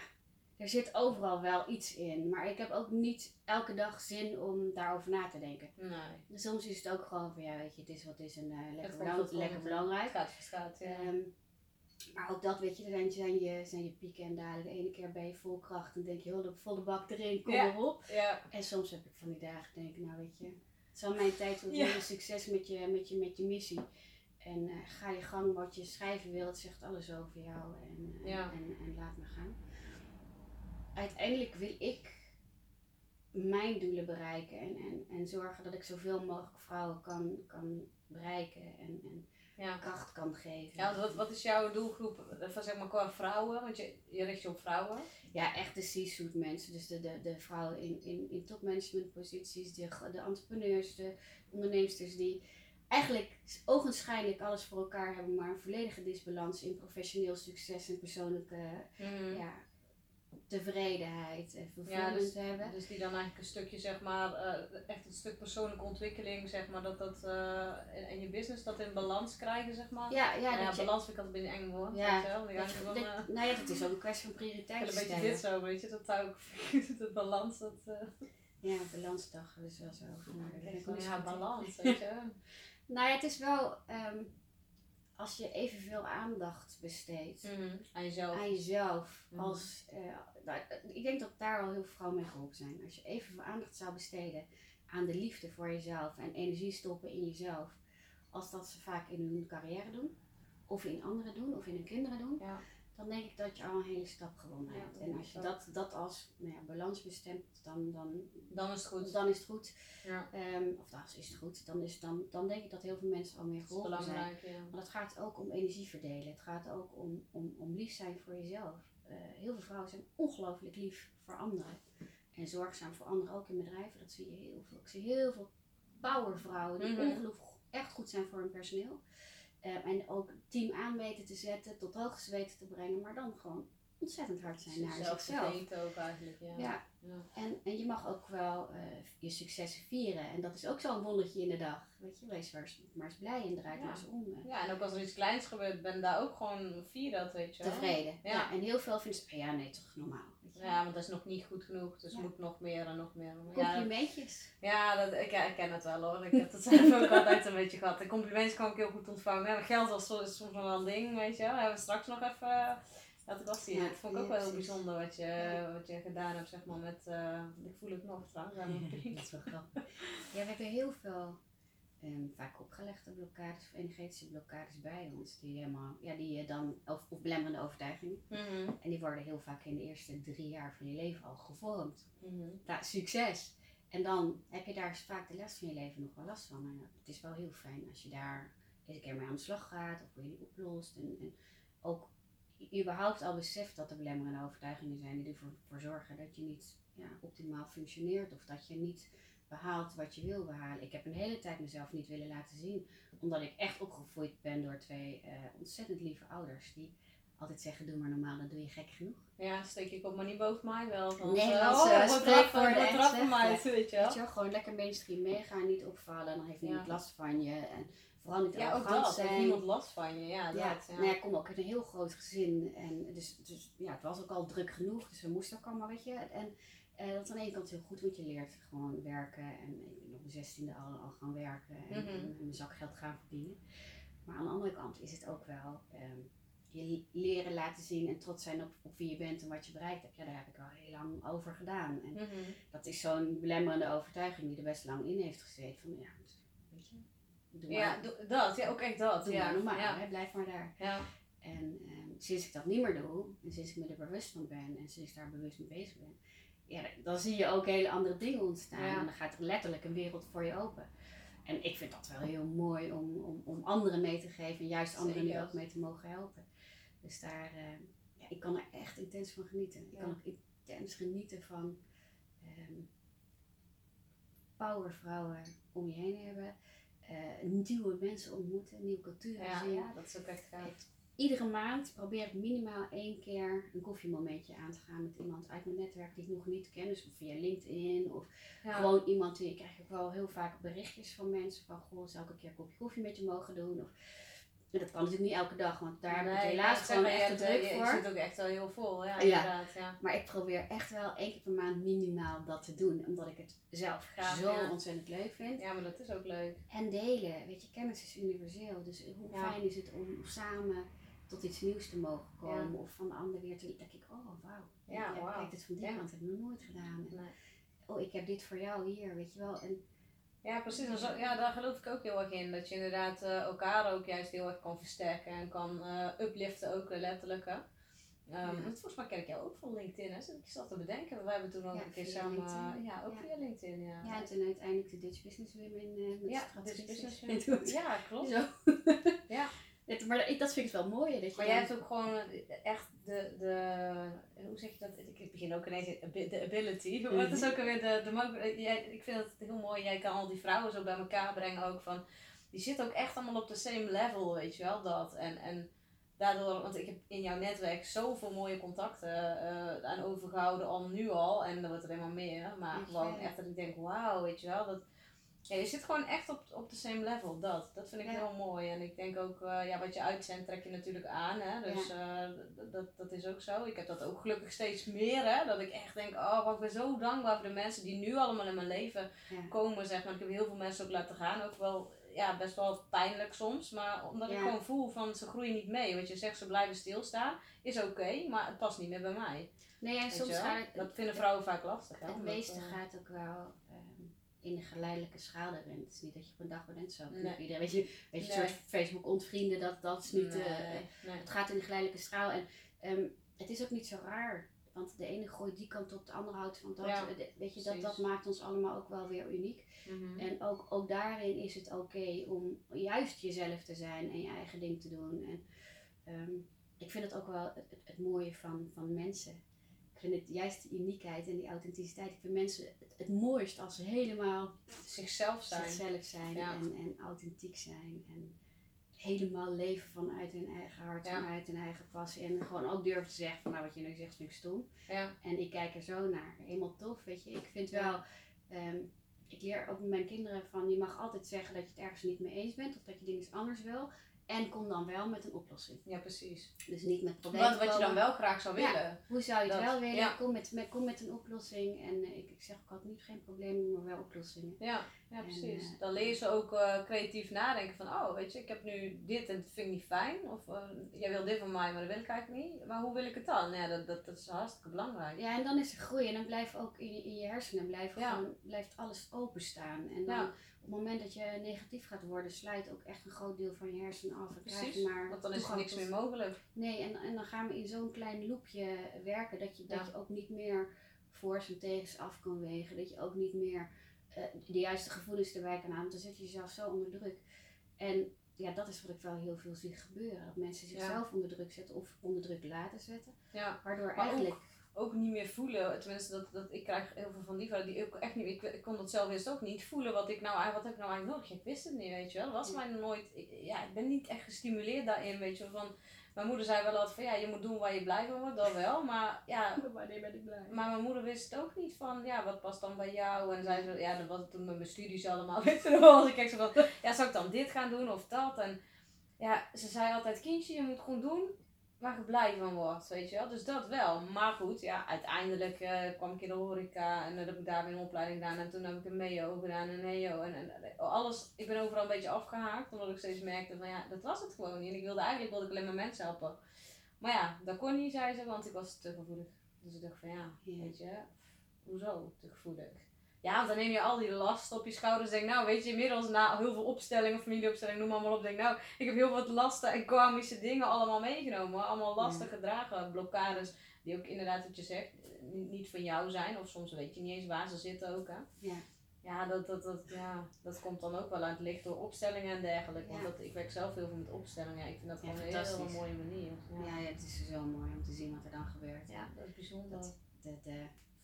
er zit overal wel iets in. Maar ik heb ook niet elke dag zin om daarover na te denken. Nee. Soms is het ook gewoon van, ja, weet je, het is wat is en eh, lekker, belang- lekker belangrijk. Gaat, ja. Ehm, maar ook dat, weet je, er zijn, zijn, je, zijn je pieken en dalen. De ene keer ben je vol kracht en denk je, volle, volle bak erin, kom Ja. maar op. ja. En soms heb ik van die dagen denk ik, nou weet je, het zal mijn tijd. Ja. Heel succes met je, met, je, met je missie. En eh, ga je gang wat je schrijven wil, het zegt alles over jou en, eh, Ja. en, en laat me gaan. Uiteindelijk wil ik mijn doelen bereiken en, en, en zorgen dat ik zoveel mogelijk vrouwen kan, kan bereiken en, en ja. kracht kan geven. Ja, wat, wat is jouw doelgroep eh, van zeg maar qua vrouwen? Want je, je richt je op vrouwen. Ja, echt de C-suite mensen. Dus de, de, de vrouwen in, in, in topmanagementposities, de, de entrepreneurs, de onderneemsters die eigenlijk ogenschijnlijk alles voor elkaar hebben, maar een volledige disbalans in professioneel succes en persoonlijke ja, tevredenheid en fulfillment dus- hebben. Dus die dan eigenlijk een stukje, zeg maar, eh, echt een stuk persoonlijke ontwikkeling, zeg maar, dat dat eh, in, in je business dat in balans krijgen, zeg maar. Ja, ja, Nou ja, balans vind ik altijd een eng woord. Ja, wel. Ga dat, eh, nou ja, dat is ook een kwestie van prioriteiten een beetje dit zo, weet je, dat zou ik, de balans, dat, eh Ja, balansdag, is wel zo. Maar ja, balans, weet je. Nou ja, het is wel, ehm, als je evenveel aandacht besteedt Mhm. Aan jezelf. aan jezelf. Mhm. Als, eh, nou, ik denk dat daar al heel veel vrouwen mee geholpen zijn. Als je evenveel aandacht zou besteden aan de liefde voor jezelf en energie stoppen in jezelf, als dat ze vaak in hun carrière doen, of in anderen doen, of in hun kinderen doen, Ja. Dan denk ik dat je al een hele stap gewonnen hebt. En als je dat, dat als nou ja, balans bestemt, dan, dan, Dan is het goed. dan is het goed. Ja. Ehm, of dan is het goed. Dan, is, dan, dan denk ik dat heel veel mensen al meer geholpen zijn. ja. Maar het gaat ook om energie verdelen. Het gaat ook om, om, om lief zijn voor jezelf. Eh, heel veel vrouwen zijn ongelooflijk lief voor anderen. En zorgzaam voor anderen, ook in bedrijven. Dat zie je heel veel. Ik zie heel veel powervrouwen die Mhm. ongelooflijk echt goed zijn voor hun personeel. Eh, en ook team aan weten te zetten, tot hoogste weten te brengen. Maar dan gewoon ontzettend hard zijn naar Zelf zichzelf. ook eigenlijk, ja. Ja, Ja. en, en je mag ook wel eh, je successen vieren. En dat is ook zo'n wondertje in de dag. Weet je, wees maar eens, maar eens blij en draai Ja. maar eens om. eh. Ja, en ook als er iets kleins gebeurt, ben daar ook gewoon vier dat, weet je wel. tevreden. Ja. Ja. en heel veel vinden ze, ja nee, toch normaal. Ja, want dat is nog niet goed genoeg, dus moet nog meer en nog meer. Complimentjes. ja dat, ik, ik ken het wel hoor. Ik heb het zelf ook altijd een beetje gehad. En complimenten kan ik heel goed ontvangen. Geld was is soms wel een ding, weet je wel. Hebben we straks nog even... Dat was. Ja, dat vond ik ook wel heel bijzonder wat je, wat je gedaan hebt, zeg maar, met... eh, ik voel het nog trouwens, aan mijn pink. dat is wel grappig. Ja, we hebben heel veel ehm, vaak opgelegde blokkades of energetische blokkades bij ons. Die helemaal, ja, die je dan, of, of belemmerende overtuigingen. Mhm, En die worden heel vaak in de eerste drie jaar van je leven al gevormd. Nou, succes! En dan heb je daar vaak de rest van je leven nog wel last van. En het is wel heel fijn als je daar eens een keer mee aan de slag gaat of hoe je die oplost. En, en ook überhaupt al beseft dat er belemmerende overtuigingen zijn die ervoor voor zorgen dat je niet ja, optimaal functioneert of dat je niet behaalt wat je wil behalen. Ik heb een hele tijd mezelf niet willen laten zien, omdat ik echt opgevoed ben door twee eh, ontzettend lieve ouders die altijd zeggen: Doe maar normaal, dan doe je gek genoeg. Ja, steek ik op maar niet boven mij wel. Van, oh, eh, echt trappen zeggen. mij, weet je wel. Weet je wel, gewoon lekker mainstream meegaan, niet opvallen, dan heeft niemand Ja. last van je. En vooral niet Ja, ook dat. Heeft zijn. niemand last van je. Ja, Ja, dat. Ja. Nou ja, ik kom ook uit een heel groot gezin. En dus, dus ja, het was ook al druk genoeg. Dus we moesten ook allemaal, weet je. En eh, dat is aan de ene kant heel goed, want je leert gewoon werken. En ik ben op mijn zestiende al, al gaan werken. En, Mhm. en mijn zakgeld gaan verdienen. Maar aan de andere kant is het ook wel... ehm, je leren laten zien en trots zijn op, op wie je bent en wat je bereikt hebt. Ja, daar heb ik al heel lang over gedaan. En Mhm. dat is zo'n belemmerende overtuiging die er best lang in heeft gezeten. Van ja, weet je, doe Ja, dat. Ja, ook echt dat. doe ja. maar Ja. hè, blijf maar daar. Ja. En ehm, sinds ik dat niet meer doe, en sinds ik me er bewust van ben en sinds ik daar bewust mee bezig ben, ja, dan zie je ook hele andere dingen ontstaan. Ja. En dan gaat er letterlijk een wereld voor je open. En ik vind dat wel heel mooi om, om, om anderen mee te geven en juist anderen nu ook mee te mogen helpen. Dus daar, ehm, ja, ik kan er echt intens van genieten. Ik kan ook intens genieten van ehm powervrouwen om je heen hebben. Eh, nieuwe mensen ontmoeten, nieuwe culturen Ja, zien ja, dat is ook echt gaaf. iedere maand probeer ik minimaal één keer een koffiemomentje aan te gaan met iemand uit mijn netwerk die ik nog niet ken. Dus via LinkedIn of Ja. gewoon iemand die ik krijg ook wel heel vaak berichtjes van mensen van goh, zou ik een keer een kopje koffie met je mogen doen? Of, en dat kan natuurlijk niet elke dag, want daar heb ik het Nee, helaas ik gewoon echt je te druk eh, voor. Je zit ook echt wel heel vol, ja, Ja. inderdaad. Ja. Maar ik probeer echt wel één keer per maand minimaal dat te doen, omdat ik het zelf Gaaf, zo ja. ontzettend leuk vind. ja, maar dat is ook leuk. En delen, weet je, kennis is universeel. Dus hoe Ja. fijn is het om samen tot iets nieuws te mogen komen. Of van de ander weer te denk ik, oh wauw. Ja, ik. Kijk, dit van die kant heb ik nog nooit gedaan. En, Nee. Oh, ik heb dit voor jou hier, weet je wel. En Ja, precies. Ja, daar geloof ik ook heel erg in. Dat je inderdaad eh, elkaar ook juist heel erg kan versterken en kan eh, upliften ook eh, letterlijk. Hè. Ehm, Ja. Volgens mij ken ik jou ook van LinkedIn. Hè. Zit ik zat te bedenken. We hebben toen ook Ja, een keer samen... LinkedIn. Ja, ook Ja. via LinkedIn. Ja, ja, en toen uiteindelijk de Dutch Business Women eh met ja, dus business. Ja, klopt. Zo. Ja. Het- maar ik, dat vind ik wel mooi. Dat je Maar jij hebt ook gewoon eh, echt de, de hoe zeg je dat? Ik begin ook ineens in abi- de ability. Maar het is ook alweer de, de eh, jij, ik vind het heel mooi. Jij kan al die vrouwen zo bij elkaar brengen ook van, die zitten ook echt allemaal op de same level, weet je wel, dat. En, en daardoor, want ik heb in jouw netwerk zoveel mooie contacten eh, aan overgehouden al nu al. En er wordt er helemaal meer. Maar gewoon echt dat ik denk, wauw, weet je wel, dat... Ja, je zit gewoon echt op, op de same level, dat. Dat vind ik Ja. heel mooi. En ik denk ook, eh, ja, wat je uitzendt trek je natuurlijk aan, hè. Dus eh, dat, dat is ook zo. Ik heb dat ook gelukkig steeds meer, hè. Dat ik echt denk, oh, wat ik ben zo dankbaar voor de mensen die nu allemaal in mijn leven Ja. komen, zeg maar. Ik heb heel veel mensen ook laten gaan. Ook wel, ja, best wel pijnlijk soms. Maar omdat ik gewoon voel van, ze groeien niet mee. Wat je zegt, ze blijven stilstaan, is oké. maar het past niet meer bij mij. Nee, en soms gaat het, Dat vinden vrouwen vaak lastig, hè. het meeste eh, gaat ook wel in de geleidelijke schaal erin. Het is niet dat je op een dag bent zo. Nee. Iedereen, weet je, weet je, Nee. een soort Facebook ontvrienden, dat, dat is niet... nee, eh. Het gaat in de geleidelijke straal en ehm, het is ook niet zo raar. Want de ene gooit die kant op, de andere houdt van dat. Ja, Eh, de- Weet je, dat, dat maakt ons allemaal ook wel weer uniek. Mhm. En ook, ook daarin is het oké om juist jezelf te zijn en je eigen ding te doen. En ehm, ik vind het ook wel het, het, het mooie van, van mensen. Ik vind het juist die uniekheid en die authenticiteit. Ik vind mensen het, het mooist als ze helemaal Zichzelf zijn. zichzelf zijn Ja. en, en authentiek zijn. En helemaal leven vanuit hun eigen hart, Ja. vanuit hun eigen passie. En gewoon ook durven te zeggen van nou wat je nu zegt vind ik stom. Ja. En ik kijk er zo naar. Helemaal tof, weet je. Ik vind wel, ehm, ik leer ook met mijn kinderen van je mag altijd zeggen dat je het ergens niet mee eens bent of dat je dingen anders wil. En kom dan wel met een oplossing. ja, precies. Dus niet met problemen. Wat, wat je dan wel graag zou Ja. willen. Hoe zou je het Dat, wel willen? ja. Kom, met, met, kom met een oplossing. En eh, ik, ik zeg ook altijd niet geen problemen, maar wel oplossingen. Ja, ja En, precies. eh, dan leer je ze ook eh, creatief nadenken van, oh, weet je, ik heb nu dit en dat vind ik niet fijn. Of eh, jij wil dit van mij, maar dat wil ik eigenlijk niet. Maar hoe wil ik het dan? Ja, dat, dat, dat is hartstikke belangrijk. Ja, en dan is er groei. En dan blijft ook in je, in je hersenen blijft Ja. gewoon, blijft alles openstaan. En dan Ja. op het moment dat je negatief gaat worden, sluit ook echt een groot deel van je hersenen af. Precies, maar Want dan is er niks tot- meer mogelijk. Nee, en, en dan gaan we in zo'n klein loopje werken dat je, dat je ook niet meer voor's en tegens af kan wegen. Dat je ook niet meer de juiste gevoelens erbij kan aan. Want dan zet je jezelf zo onder druk. En ja, dat is wat ik wel heel veel zie gebeuren. Dat mensen zichzelf onder druk zetten of onder druk laten zetten. Ja. Waardoor Maar eigenlijk... Ook niet meer voelen, tenminste, dat, dat, ik krijg heel veel van die vrouwen die ook echt niet, ik, ik kon dat zelf eerst ook niet voelen wat ik nou, wat heb ik nou eigenlijk nodig? Ik wist het niet, weet je wel. Dat was Ja. mij nooit, ik, ja, ik ben niet echt gestimuleerd daarin, weet je wel. Van, mijn moeder zei wel altijd van, ja, je moet doen waar je blij van wordt, dat wel. Maar ja, Wanneer ben ik blij? Maar mijn moeder wist het ook niet van, ja, wat past dan bij jou? En zei ze, ja, dat was het toen met mijn studies allemaal. Weet je wel, ik zo van, ja, zou ik dan dit gaan doen of dat? En ja, ze zei altijd, kindje, je moet gewoon doen waar je blij van wordt, weet je wel. Dus dat wel. Maar goed, ja, uiteindelijk eh, kwam ik in de horeca en dan heb ik daar weer een opleiding gedaan. En toen heb ik een MEO gedaan en een. En, en, en alles, ik ben overal een beetje afgehaakt, omdat ik steeds merkte van ja, dat was het gewoon niet. En ik wilde eigenlijk wilde ik alleen maar mensen helpen. Maar ja, dat kon niet, zei ze, want ik was te gevoelig. Dus ik dacht van Ja. weet je, hoezo te gevoelig? Ja, want dan neem je al die last op je schouders. Denk, nou, weet je, inmiddels na heel veel opstellingen, familieopstellingen, noem maar, maar op. Denk, nou, ik heb heel wat lasten en karmische dingen allemaal meegenomen. Allemaal lasten gedragen, blokkades, die ook inderdaad, wat je zegt, niet van jou zijn. Of soms weet je niet eens waar ze zitten ook, hè. Ja. Ja, dat, dat, dat, ja, dat komt dan ook wel aan het licht door opstellingen en dergelijke. Want Ja. dat, ik werk zelf heel veel met opstellingen. Ik vind dat Ja, gewoon een hele mooie manier. Ja, Ja, ja, het is zo mooi om te zien wat er dan gebeurt. ja dat is bijzonder. Dat,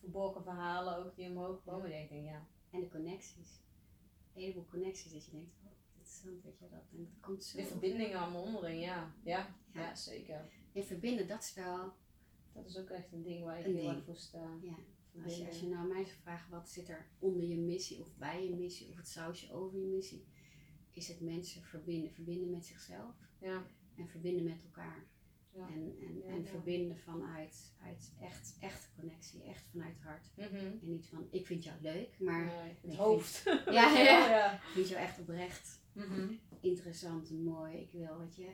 Verborgen verhalen ook die omhoog komen. denk ik, ja. en de connecties. Een heleboel connecties dat je denkt, oh, interessant, weet je dat. En dat komt zo. De verbindingen allemaal onderling, ja. Ja, ja. Ja. zeker. En verbinden, dat is wel, Dat is ook echt een ding waar ik heel erg voor sta. ja. Als je, als je Verbinden. nou mij zou vragen, wat zit er onder je missie of bij je missie of het sausje over je missie, is het mensen verbinden. Verbinden met zichzelf Ja, en verbinden met elkaar. Ja. En, en, en ja. verbinden vanuit uit echt, echte connectie, echt vanuit het hart. Mhm. En niet van, ik vind jou leuk, maar Nee, het hoofd. Je ja. ja. ik vind jou echt oprecht Mhm. interessant en mooi. Ik wil, weet je,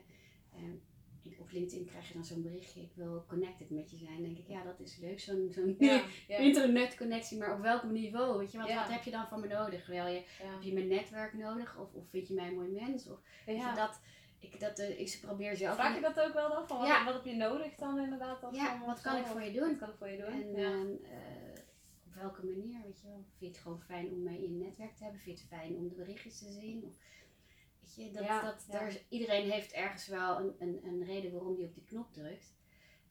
ehm, ik- op LinkedIn krijg je dan zo'n berichtje, ik wil connected met je zijn. Dan denk ik, ja, dat is leuk, zo'n zo'n Ja, ja, internetconnectie, maar op welk niveau, weet je? Want Ja. wat heb je dan van me nodig? Wil je, heb je mijn netwerk nodig? Of, of vind je mij een mooi mens? Of, je, dat, ik, dat, eh, ik probeer zelf... Vraag je dat ook wel dan? Van wat, Ja. wat heb je nodig dan inderdaad? als Ja, van wat kan ik voor je doen? Wat kan ik voor je doen? En ja. ehm, eh, op welke manier, weet je wel? Vind je het gewoon fijn om mij in je netwerk te hebben? Vind je het fijn om de berichtjes te zien? Of, weet je, dat, Ja, dat, ja. Daar is, iedereen heeft ergens wel een, een, een reden waarom die op die knop drukt.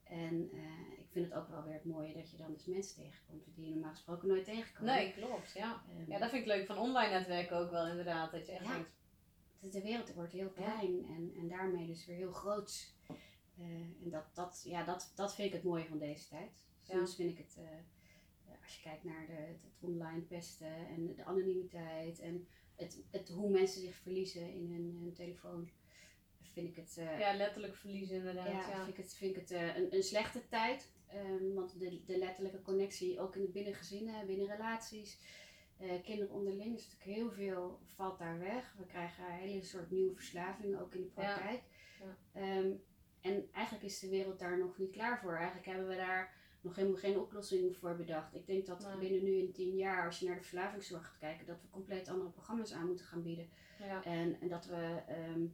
En eh, ik vind het ook wel weer het mooie dat je dan dus mensen tegenkomt die je normaal gesproken nooit tegenkomt. Nee, klopt. Ja. Ehm, ja, dat vind ik leuk van online netwerken ook wel inderdaad. Dat je echt denkt, de, wereld wordt heel klein en, en daarmee dus weer heel groot. Eh, en dat, dat, ja, dat, dat vind ik het mooie van deze tijd. Soms vind ik het, eh, eh, als je kijkt naar de, het, online pesten en de anonimiteit en het, het, hoe mensen zich verliezen in hun, hun telefoon, vind ik het, ja, letterlijk verliezen inderdaad. ja, Ja, Vind ik het, vind ik het een, een slechte tijd. Ehm, want de, de letterlijke connectie, ook in de binnengezinnen, binnen relaties, eh, kinderen onderling, is natuurlijk heel veel valt daar weg. We krijgen een hele soort nieuwe verslavingen, ook in de praktijk. Ja. Ehm, en eigenlijk is de wereld daar nog niet klaar voor. Eigenlijk hebben we daar nog helemaal geen oplossing voor bedacht. Ik denk dat Nee. binnen nu in tien jaar, als je naar de verslavingszorg gaat kijken, dat we compleet andere programma's aan moeten gaan bieden. ja. En, en dat we ehm,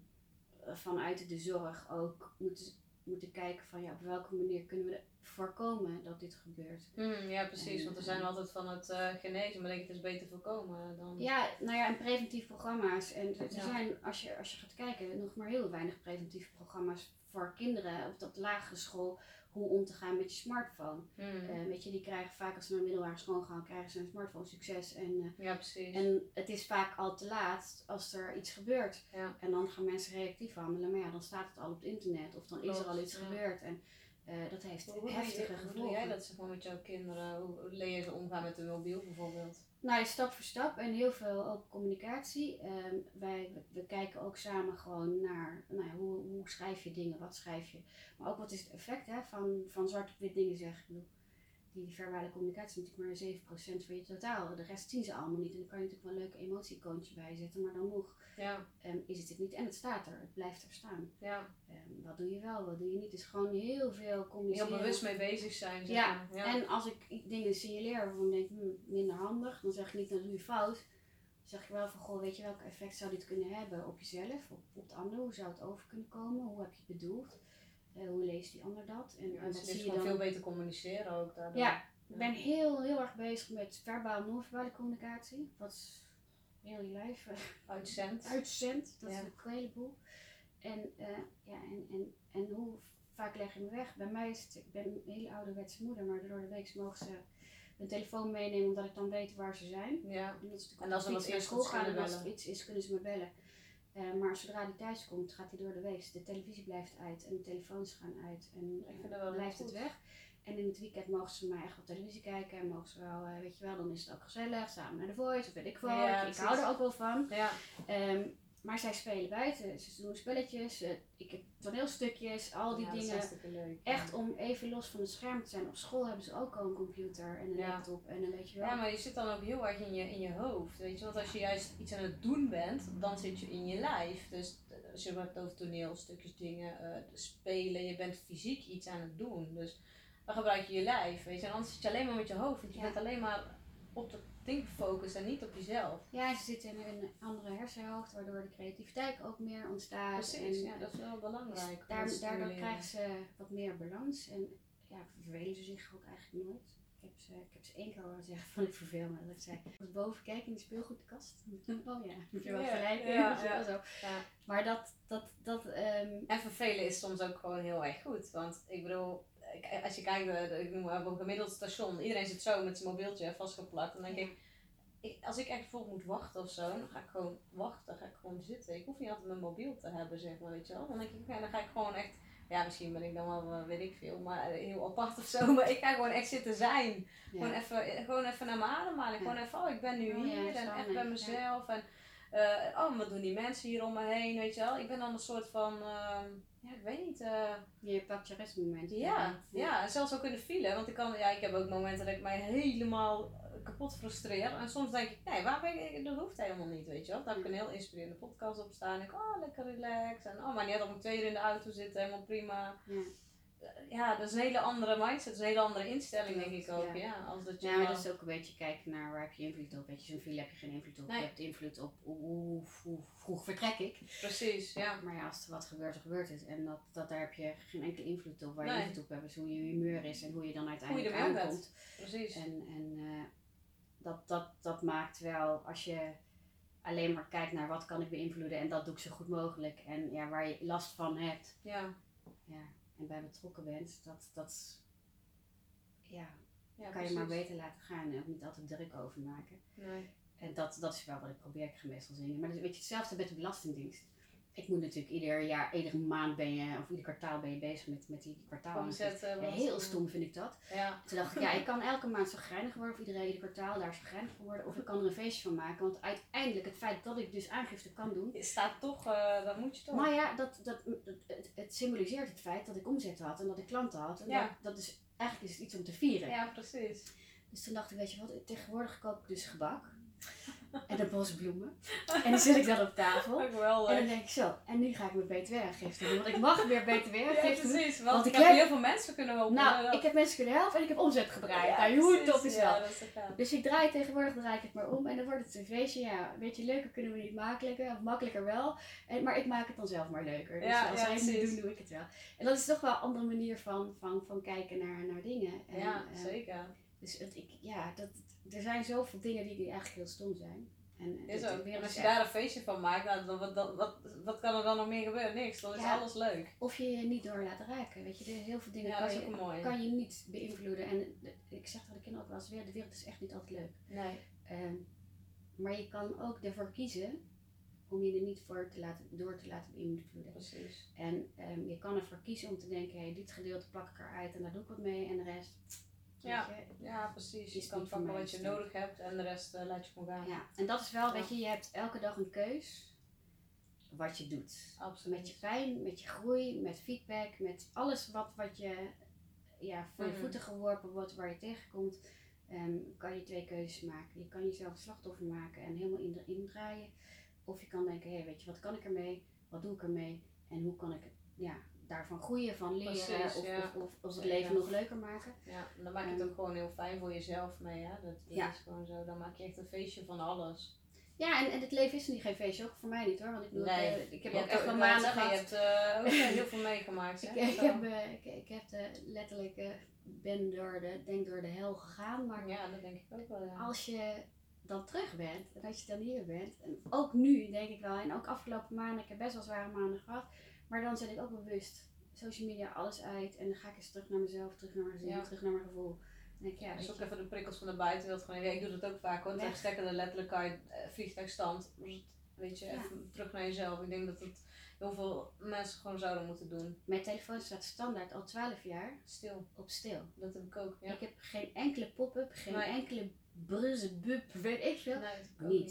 vanuit de zorg ook moeten, moeten kijken van ja, op welke manier kunnen we voorkomen dat dit gebeurt. Mm, ja, precies. En, Want we zijn eh, altijd van het eh, genezen, maar ik denk het is beter voorkomen dan. Ja, nou ja, en preventief programma's. En er er Ja. zijn, als je, als je gaat kijken, nog maar heel weinig preventieve programma's voor kinderen op dat lagere school. Hoe om te gaan met je smartphone. Mm, weet je, die krijgen vaak als ze naar de middelbare school gaan, krijgen ze een smartphone succes. En, eh, ja, precies. en het is vaak al te laat als er iets gebeurt. Ja. En dan gaan mensen reactief handelen. Maar ja, dan staat het al op het internet. Of dan is er al iets ja. gebeurd. En eh, dat heeft Hoe, je- heftige hoe doe gevolgen. jij dat zeg maar, met jouw kinderen? Hoe, leer je ze omgaan met een mobiel bijvoorbeeld? Nou, stap voor stap en heel veel open communicatie. Ehm, wij, we, kijken ook samen gewoon naar nou ja, hoe, hoe schrijf je dingen, wat schrijf je. Maar ook wat is het effect hè, van, van zwart op wit dingen zeggen. Ik die verbale communicatie is natuurlijk maar 7% van je totaal. De rest zien ze allemaal niet. En dan kan je natuurlijk wel een leuk emotiekoontje bij zetten. Maar dan nog Ja, ehm, is het het niet. En het staat er, het blijft er staan. ja. Ehm, wat doe je wel, wat doe je niet. Is gewoon heel veel communiceren. heel bewust mee bezig zijn. Zeg Ja, maar. ja. En als ik dingen signaleer waarvan ik denk, hm, minder handig, dan zeg ik niet, dan doe je fout. Dan zeg ik wel van, goh, weet je welk effect zou dit kunnen hebben op jezelf, op, op de ander? Hoe zou het over kunnen komen? Hoe heb je het bedoeld? Eh, hoe leest die ander dat? En, Ja, en dus zie je dan? veel beter communiceren ook daardoor. Ja, ik ben heel, heel erg bezig met verbaal en non-verbale communicatie. Wat heel je lijf eh, Uitzend. uitzendt. Dat Ja. is een heleboel. En, eh, ja, en, en, en hoe vaak leg je me weg? Bij mij is het, ik ben een hele ouderwetse moeder, maar door de week mogen ze hun telefoon meenemen omdat ik dan weet waar ze zijn. Ja. En, dat als wat fiets naar school ze gaan en als er iets is, kunnen ze me bellen. Eh, maar zodra die thuis komt, gaat hij door de week. De televisie blijft uit en de telefoons gaan uit en Ik blijft goed. het weg. En in het weekend mogen ze maar echt op televisie kijken en mogen ze wel, eh, weet je wel, dan is het ook gezellig, samen naar de Voice of weet ik wel. Ja, ik, hou er ook wel van. Ja. Ehm, maar zij spelen buiten. Ze doen spelletjes, eh, ik heb toneelstukjes, al die Ja, dat is dingen. leuk. Echt om even los van het scherm te zijn. Op school hebben ze ook al een computer en een laptop en een weet je wel. Ja, maar je zit dan ook heel erg in je, in je hoofd. Weet je, want als je juist iets aan het doen bent, dan zit je in je lijf. Dus eh, als je hebt over toneelstukjes, dingen, spelen, je bent fysiek iets aan het doen. Dus dan gebruik je je lijf. Weet je, en anders zit je alleen maar met je hoofd. Want je Ja. bent alleen maar op dat ding gefocust en niet op jezelf. Ja, ze zitten in een andere hersenhelft, waardoor de creativiteit ook meer ontstaat. Precies, en ja, dat is wel belangrijk. daar, daardoor krijgen ze wat meer balans en ja, vervelen ze zich ook eigenlijk nooit. Ik heb ze, ik heb ze één keer horen zeggen van ik verveel me. Dat zei, ik moet boven kijken in de speelgoedkast. oh ja, heb je wel gelijk. ja, ja. Maar dat, dat, dat, ehm, En vervelen is soms ook gewoon heel erg goed. Want ik bedoel, als je kijkt, de- ik noem maar een gemiddeld station, iedereen zit zo met zijn mobieltje vastgeplakt. Dan denk ik, ik, als ik echt bijvoorbeeld moet wachten of zo, dan ga ik gewoon wachten, dan ga ik gewoon zitten. Ik hoef niet altijd mijn mobiel te hebben, zeg maar, weet je wel. Dan denk ik, dan ga ik gewoon echt, ja, misschien ben ik dan wel, eh, weet ik veel, maar eh, heel apart of zo. Maar ik ga gewoon echt zitten zijn. Gewoon, even, gewoon even naar mijn ademhaling. Ja. Gewoon even, oh, ik ben nu Oh ja, hier en echt bij mezelf. En, eh, oh, wat doen die mensen hier om me heen, weet je wel. Ik ben dan een soort van, ehm, ja, ik weet niet, eh, je pakt je ja, ja, en zelfs ook in de file. Want ik, kan, ja, ik heb ook momenten dat ik mij helemaal eh, kapot frustreer. En soms denk ik, nee, waar ben ik? Dat hoeft helemaal niet, weet je wel. Dan heb ik een heel inspirerende podcast op staan. En ik, oh, lekker relax. En oh, maar niet dat ik twee uur in de auto zitten, helemaal prima. Ja. Ja, dat is een hele andere mindset, dat is een hele andere instelling, denk ik ook. Ja. Ja, als dat je Ja, maar dat is ook een beetje kijken naar waar heb je invloed op. Weet je, zo'n file heb je geen invloed op. Nee. Je hebt invloed op hoe, hoe, hoe vroeg vertrek ik. Precies, ja. Maar ja, als er wat gebeurt, dan gebeurt het. En dat, dat, daar heb je geen enkele invloed op. Waar je invloed op hebt is hoe je humeur is en hoe je dan Hoe je uiteindelijk aankomt. Precies. En, en eh, dat, dat, dat maakt wel, als je alleen maar kijkt naar wat kan ik beïnvloeden en dat doe ik zo goed mogelijk. En ja, waar je last van hebt Ja, ja, en bij betrokken bent, dat, dat ja, ja kan je maar beter laten gaan en ook niet altijd druk over maken. Nee. En dat, dat is wel wat ik probeer, ik ga meestal zingen. Maar dus, weet je, hetzelfde met de Belastingdienst. Ik moet natuurlijk ieder jaar, iedere maand ben je, of ieder kwartaal ben je bezig met, met die kwartaal. Omzet, eh, Ja, wat- heel stom vind ik dat. Ja, Toen dacht ik, ja, ik kan elke maand zo greinig worden, of iedereen ieder kwartaal daar zo greinig van worden. Of ik kan er een feestje van maken. Want uiteindelijk, het feit dat ik dus aangifte kan doen. staat toch, eh dat moet je toch. Maar ja, dat, dat, het, het, symboliseert het feit dat ik omzet had en dat ik klanten had. En Ja. dat, dat is, eigenlijk is het iets om te vieren. Ja, precies. Dus toen dacht ik, weet je wat, tegenwoordig kook ik dus gebak. En een bos bloemen. En die zet ik dan op tafel. En dan denk ik zo, en nu ga ik mijn btw-aangifte doen. Want ik mag weer btw-aangifte doen. precies. Want, Want ik heb heel veel mensen kunnen helpen. Nou, ik heb mensen kunnen helpen en ik heb omzet gedraaid. Ja, nou, hoe tof is Ja, dat? is. Dus ik draai tegenwoordig, draai ik het maar om en dan wordt het een feestje. Ja, een beetje leuker kunnen we niet makkelijker, of makkelijker wel. En, maar ik maak het dan zelf maar leuker. Dus als zij het niet doen, doe ik het wel. En dat is toch wel een andere manier van, van, van kijken naar, naar dingen. En, Ja, eh, zeker. Dus het, ik, ja, dat, er zijn zoveel dingen die, die eigenlijk heel stom zijn. En, Is ook. En als je echt- daar een feestje van maakt, nou, dan- wat, wat, wat, wat kan er dan nog meer gebeuren? Niks. Dan is alles leuk. Of je je niet door laten raken. Weet je, er heel veel dingen Ja, kan, je, mooi. kan je niet beïnvloeden. En ik zeg dat de kinderen ook wel eens weer, de wereld is echt niet altijd leuk. Nee. Ehm, maar je kan ook ervoor kiezen om je er niet voor te laten, door te laten beïnvloeden. Precies. En ehm, je kan ervoor kiezen om te denken, hey, dit gedeelte plak ik eruit en daar doe ik wat mee en de rest. Ja. je, Ja, precies. Je kan pakken wat je nodig hebt en de rest eh, laat je gewoon gaan. ja. En dat is wel, Ja. weet je, je hebt elke dag een keus wat je doet. Absoluut. Met je pijn, met je groei, met feedback, met alles wat, wat je ja, voor je Mhm. voeten geworpen wordt, waar je tegenkomt, ehm, kan je twee keuzes maken. Je kan jezelf slachtoffer maken en helemaal in, indraaien. Of je kan denken, hé, hey, weet je, wat kan ik ermee? Wat doe ik ermee? En hoe kan ik ja, daarvan groeien, van leren Precies, of, ja. of, of, of het leven nog leuker maken? Ja, dan maak je het Ehm. ook gewoon heel fijn voor jezelf mee. Hè? Dat, dat Ja. is gewoon zo. Dan maak je echt een feestje van alles. Ja, en, en het leven is er niet geen feestje, ook voor mij niet hoor. Want ik, bedoel, Nee. ik, ik heb ook echt wel ik wou maanden gehad. Je hebt eh, ook eh, heel veel meegemaakt. Ik, hè? ik, Zo. heb, eh, ik, ik heb de, letterlijk, eh, ben door de, denk door de hel gegaan. Maar Ja, dat denk ik ook wel. Ja. als je dan terug bent en als je dan hier bent, en ook nu denk ik wel, en ook afgelopen maanden, ik heb best wel zware maanden gehad, maar dan zet ik ook bewust social media alles uit en dan ga ik eens terug naar mezelf, terug naar mijn Ja. terug naar mijn gevoel. Denk ik, ja, dus ook je, even de prikkels van de buitenwereld gewoon. Ja, ik doe dat ook vaak hoor. Dan Weg. stekken er letterlijk uit eh, vliegtuigstand. Weet je, even terug naar jezelf. Ik denk dat het heel veel mensen gewoon zouden moeten doen. mijn telefoon staat standaard al 12 jaar Stil. op stil. Dat heb ik ook. Ja. Ik heb geen enkele pop-up, geen Nee. enkele bruzze, bub, weet ik veel. Nee, heb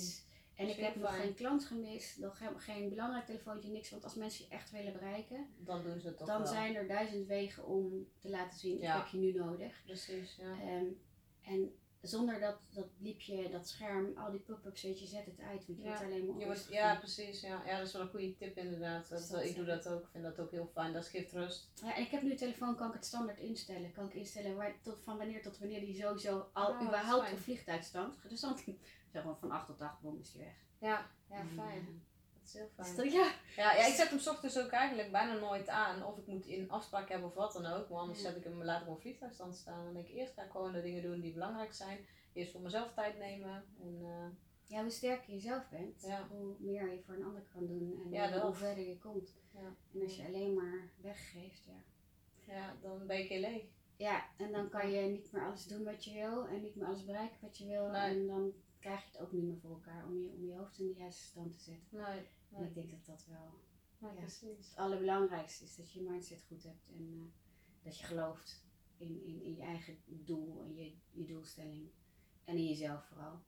En ik heb nog geen klant gemist, nog geen, geen belangrijk telefoontje, niks. Want als mensen je echt willen bereiken, Dan doen ze het toch dan wel. zijn er duizend wegen om te laten zien, Ja. ik heb je nu nodig. Precies, ja. Ehm, en zonder dat, dat bliepje, dat scherm, al die pop-ups, weet je, zet het uit. Want je Ja. wordt alleen maar wordt, ja, precies. Ja. ja, dat is wel een goede tip inderdaad. Dat, eh, dat, ik doe dat ook. Ik vind dat ook heel fijn. Dat geeft rust. Ja, en ik heb nu een telefoon, kan ik het standaard instellen. Kan ik instellen waar, tot, van wanneer tot wanneer die sowieso al Ah, überhaupt op vliegtuigstand. Dus dan zeg maar van 8 tot 8, boom, is die weg. Ja, ja En, fijn. Dat is heel fijn. ja. Ja, ja, ik zet hem 's ochtends ook eigenlijk bijna nooit aan. Of ik moet in afspraak hebben of wat dan ook. Maar anders zet ik hem later op vliegtuigstand staan. Dan denk ik eerst ga ik gewoon de dingen doen die belangrijk zijn. Eerst voor mezelf tijd nemen. En, eh, ja, hoe sterker je zelf bent, Ja. hoe meer je voor een ander kan doen. En Ja, hoe- verder je komt. Ja. En als je alleen maar weggeeft, ja. ja, dan ben heel leeg. Ja, en dan kan je niet meer alles doen wat je wil en niet meer alles bereiken wat je wil. Nee. En dan krijg je het ook niet meer voor elkaar om je, om je hoofd in de juiste stand te zetten. Nee, En ik denk dat dat wel nee Ja. precies. het allerbelangrijkste is. Dat je je mindset goed hebt en eh, dat je gelooft in, in, in je eigen doel en je, je doelstelling. En in jezelf vooral.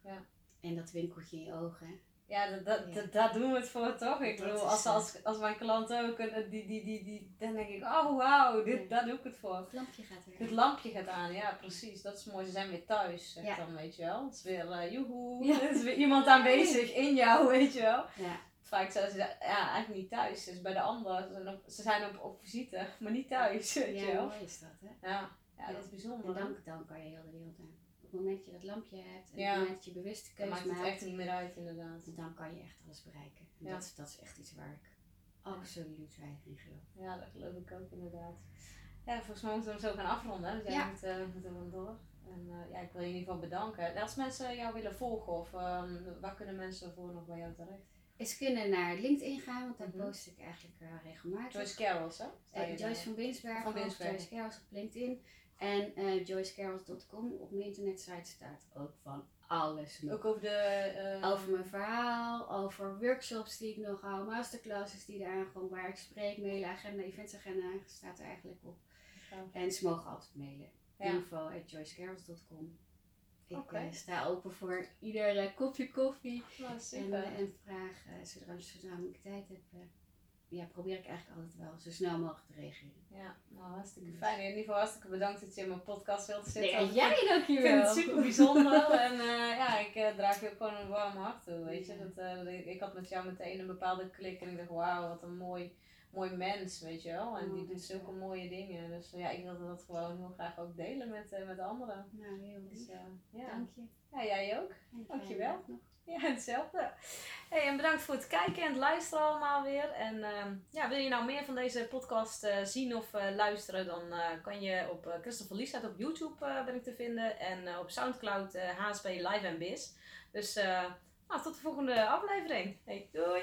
Ja. En dat winkeltje in je ogen. Ja, dat, dat, Ja. dat, daar doen we het voor toch? Ik Dat bedoel, als, als, als mijn klant ook, die, die, die, die, dan denk ik, oh wauw, dit, Ja. daar doe ik het voor. Het lampje gaat weer. Het lampje gaat aan, ja precies. Dat is mooi. Ze zijn weer thuis, zeg Ja. dan, weet je wel. Het is weer, eh joehoe, Ja. er is weer iemand aanwezig in jou, weet je wel. Ja, Vaak zijn ze ja, eigenlijk niet thuis. Dus bij de anderen, ze zijn op, ze zijn op, op visite, maar niet thuis, weet je ja wel. mooi is dat hè. Ja, ja, Ja. dat is bijzonder. En dan, dan kan je heel de wereld aan. Moment dat je dat lampje hebt en Ja. op het moment dat je bewuste keuze maakt het maakt, echt niet meer uit, inderdaad. dan kan je echt alles bereiken. En Ja. dat, is, dat is echt iets waar ik absoluut weinig in geloof. Ja, dat geloof ik ook inderdaad. Ja, volgens mij moeten we hem zo gaan afronden. Dus jij Ja. moet, eh, moet er wel door. En eh, ja, ik wil je in ieder geval bedanken. En Als mensen jou willen volgen, of ehm, waar kunnen mensen voor nog bij jou terecht? Is kunnen naar LinkedIn gaan, want daar Mhm. post ik eigenlijk eh, regelmatig. Joyce Carrols, hè? Eh, Joyce van Binsbergen, Van. Joyce Carols op LinkedIn. En joycecarols.com op mijn internetsite staat ook van alles nog. Ook over de... eh, Over mijn verhaal, over workshops die ik nog hou, masterclasses die eraan komen, waar ik spreek, mailen, agenda, eventsagenda staat er eigenlijk op. En ze mogen altijd mailen. Ja. Info at joycecarols.com. Ik eh, sta open voor ieder kopje koffie en, en vraag eh, zodra, zodra ik tijd heb. Ja, probeer ik eigenlijk altijd wel zo snel mogelijk te reageren. Ja, nou hartstikke fijn. In ieder geval hartstikke bedankt dat je in mijn podcast wilt zitten. Nee, jij vind- Ik dankjewel. vind het super bijzonder en eh, ja, ik eh, draag je ook gewoon een warm hart toe, weet je. Ja. Dat, eh, ik had met jou meteen een bepaalde klik en ik dacht, wauw, wat een mooi, mooi mens, weet je wel. En Oh, die doet dankjewel. zulke mooie dingen. Dus eh, ja, ik wilde dat gewoon heel graag ook delen met, eh, met anderen. Nou, heel Dus lief. eh, ja. Dank je. ja, jij ook. Fijne Dankjewel. dag nog. Ja, hetzelfde. Hey, en bedankt voor het kijken en het luisteren allemaal weer. En ehm, ja, wil je nou meer van deze podcast eh, zien of eh, luisteren, dan eh, kan je op uh, Christopher Lieshout op YouTube eh, ben ik te vinden. En eh, op Soundcloud eh HSP Live en Biz. Dus eh, nou, tot de volgende aflevering. Hey, doei!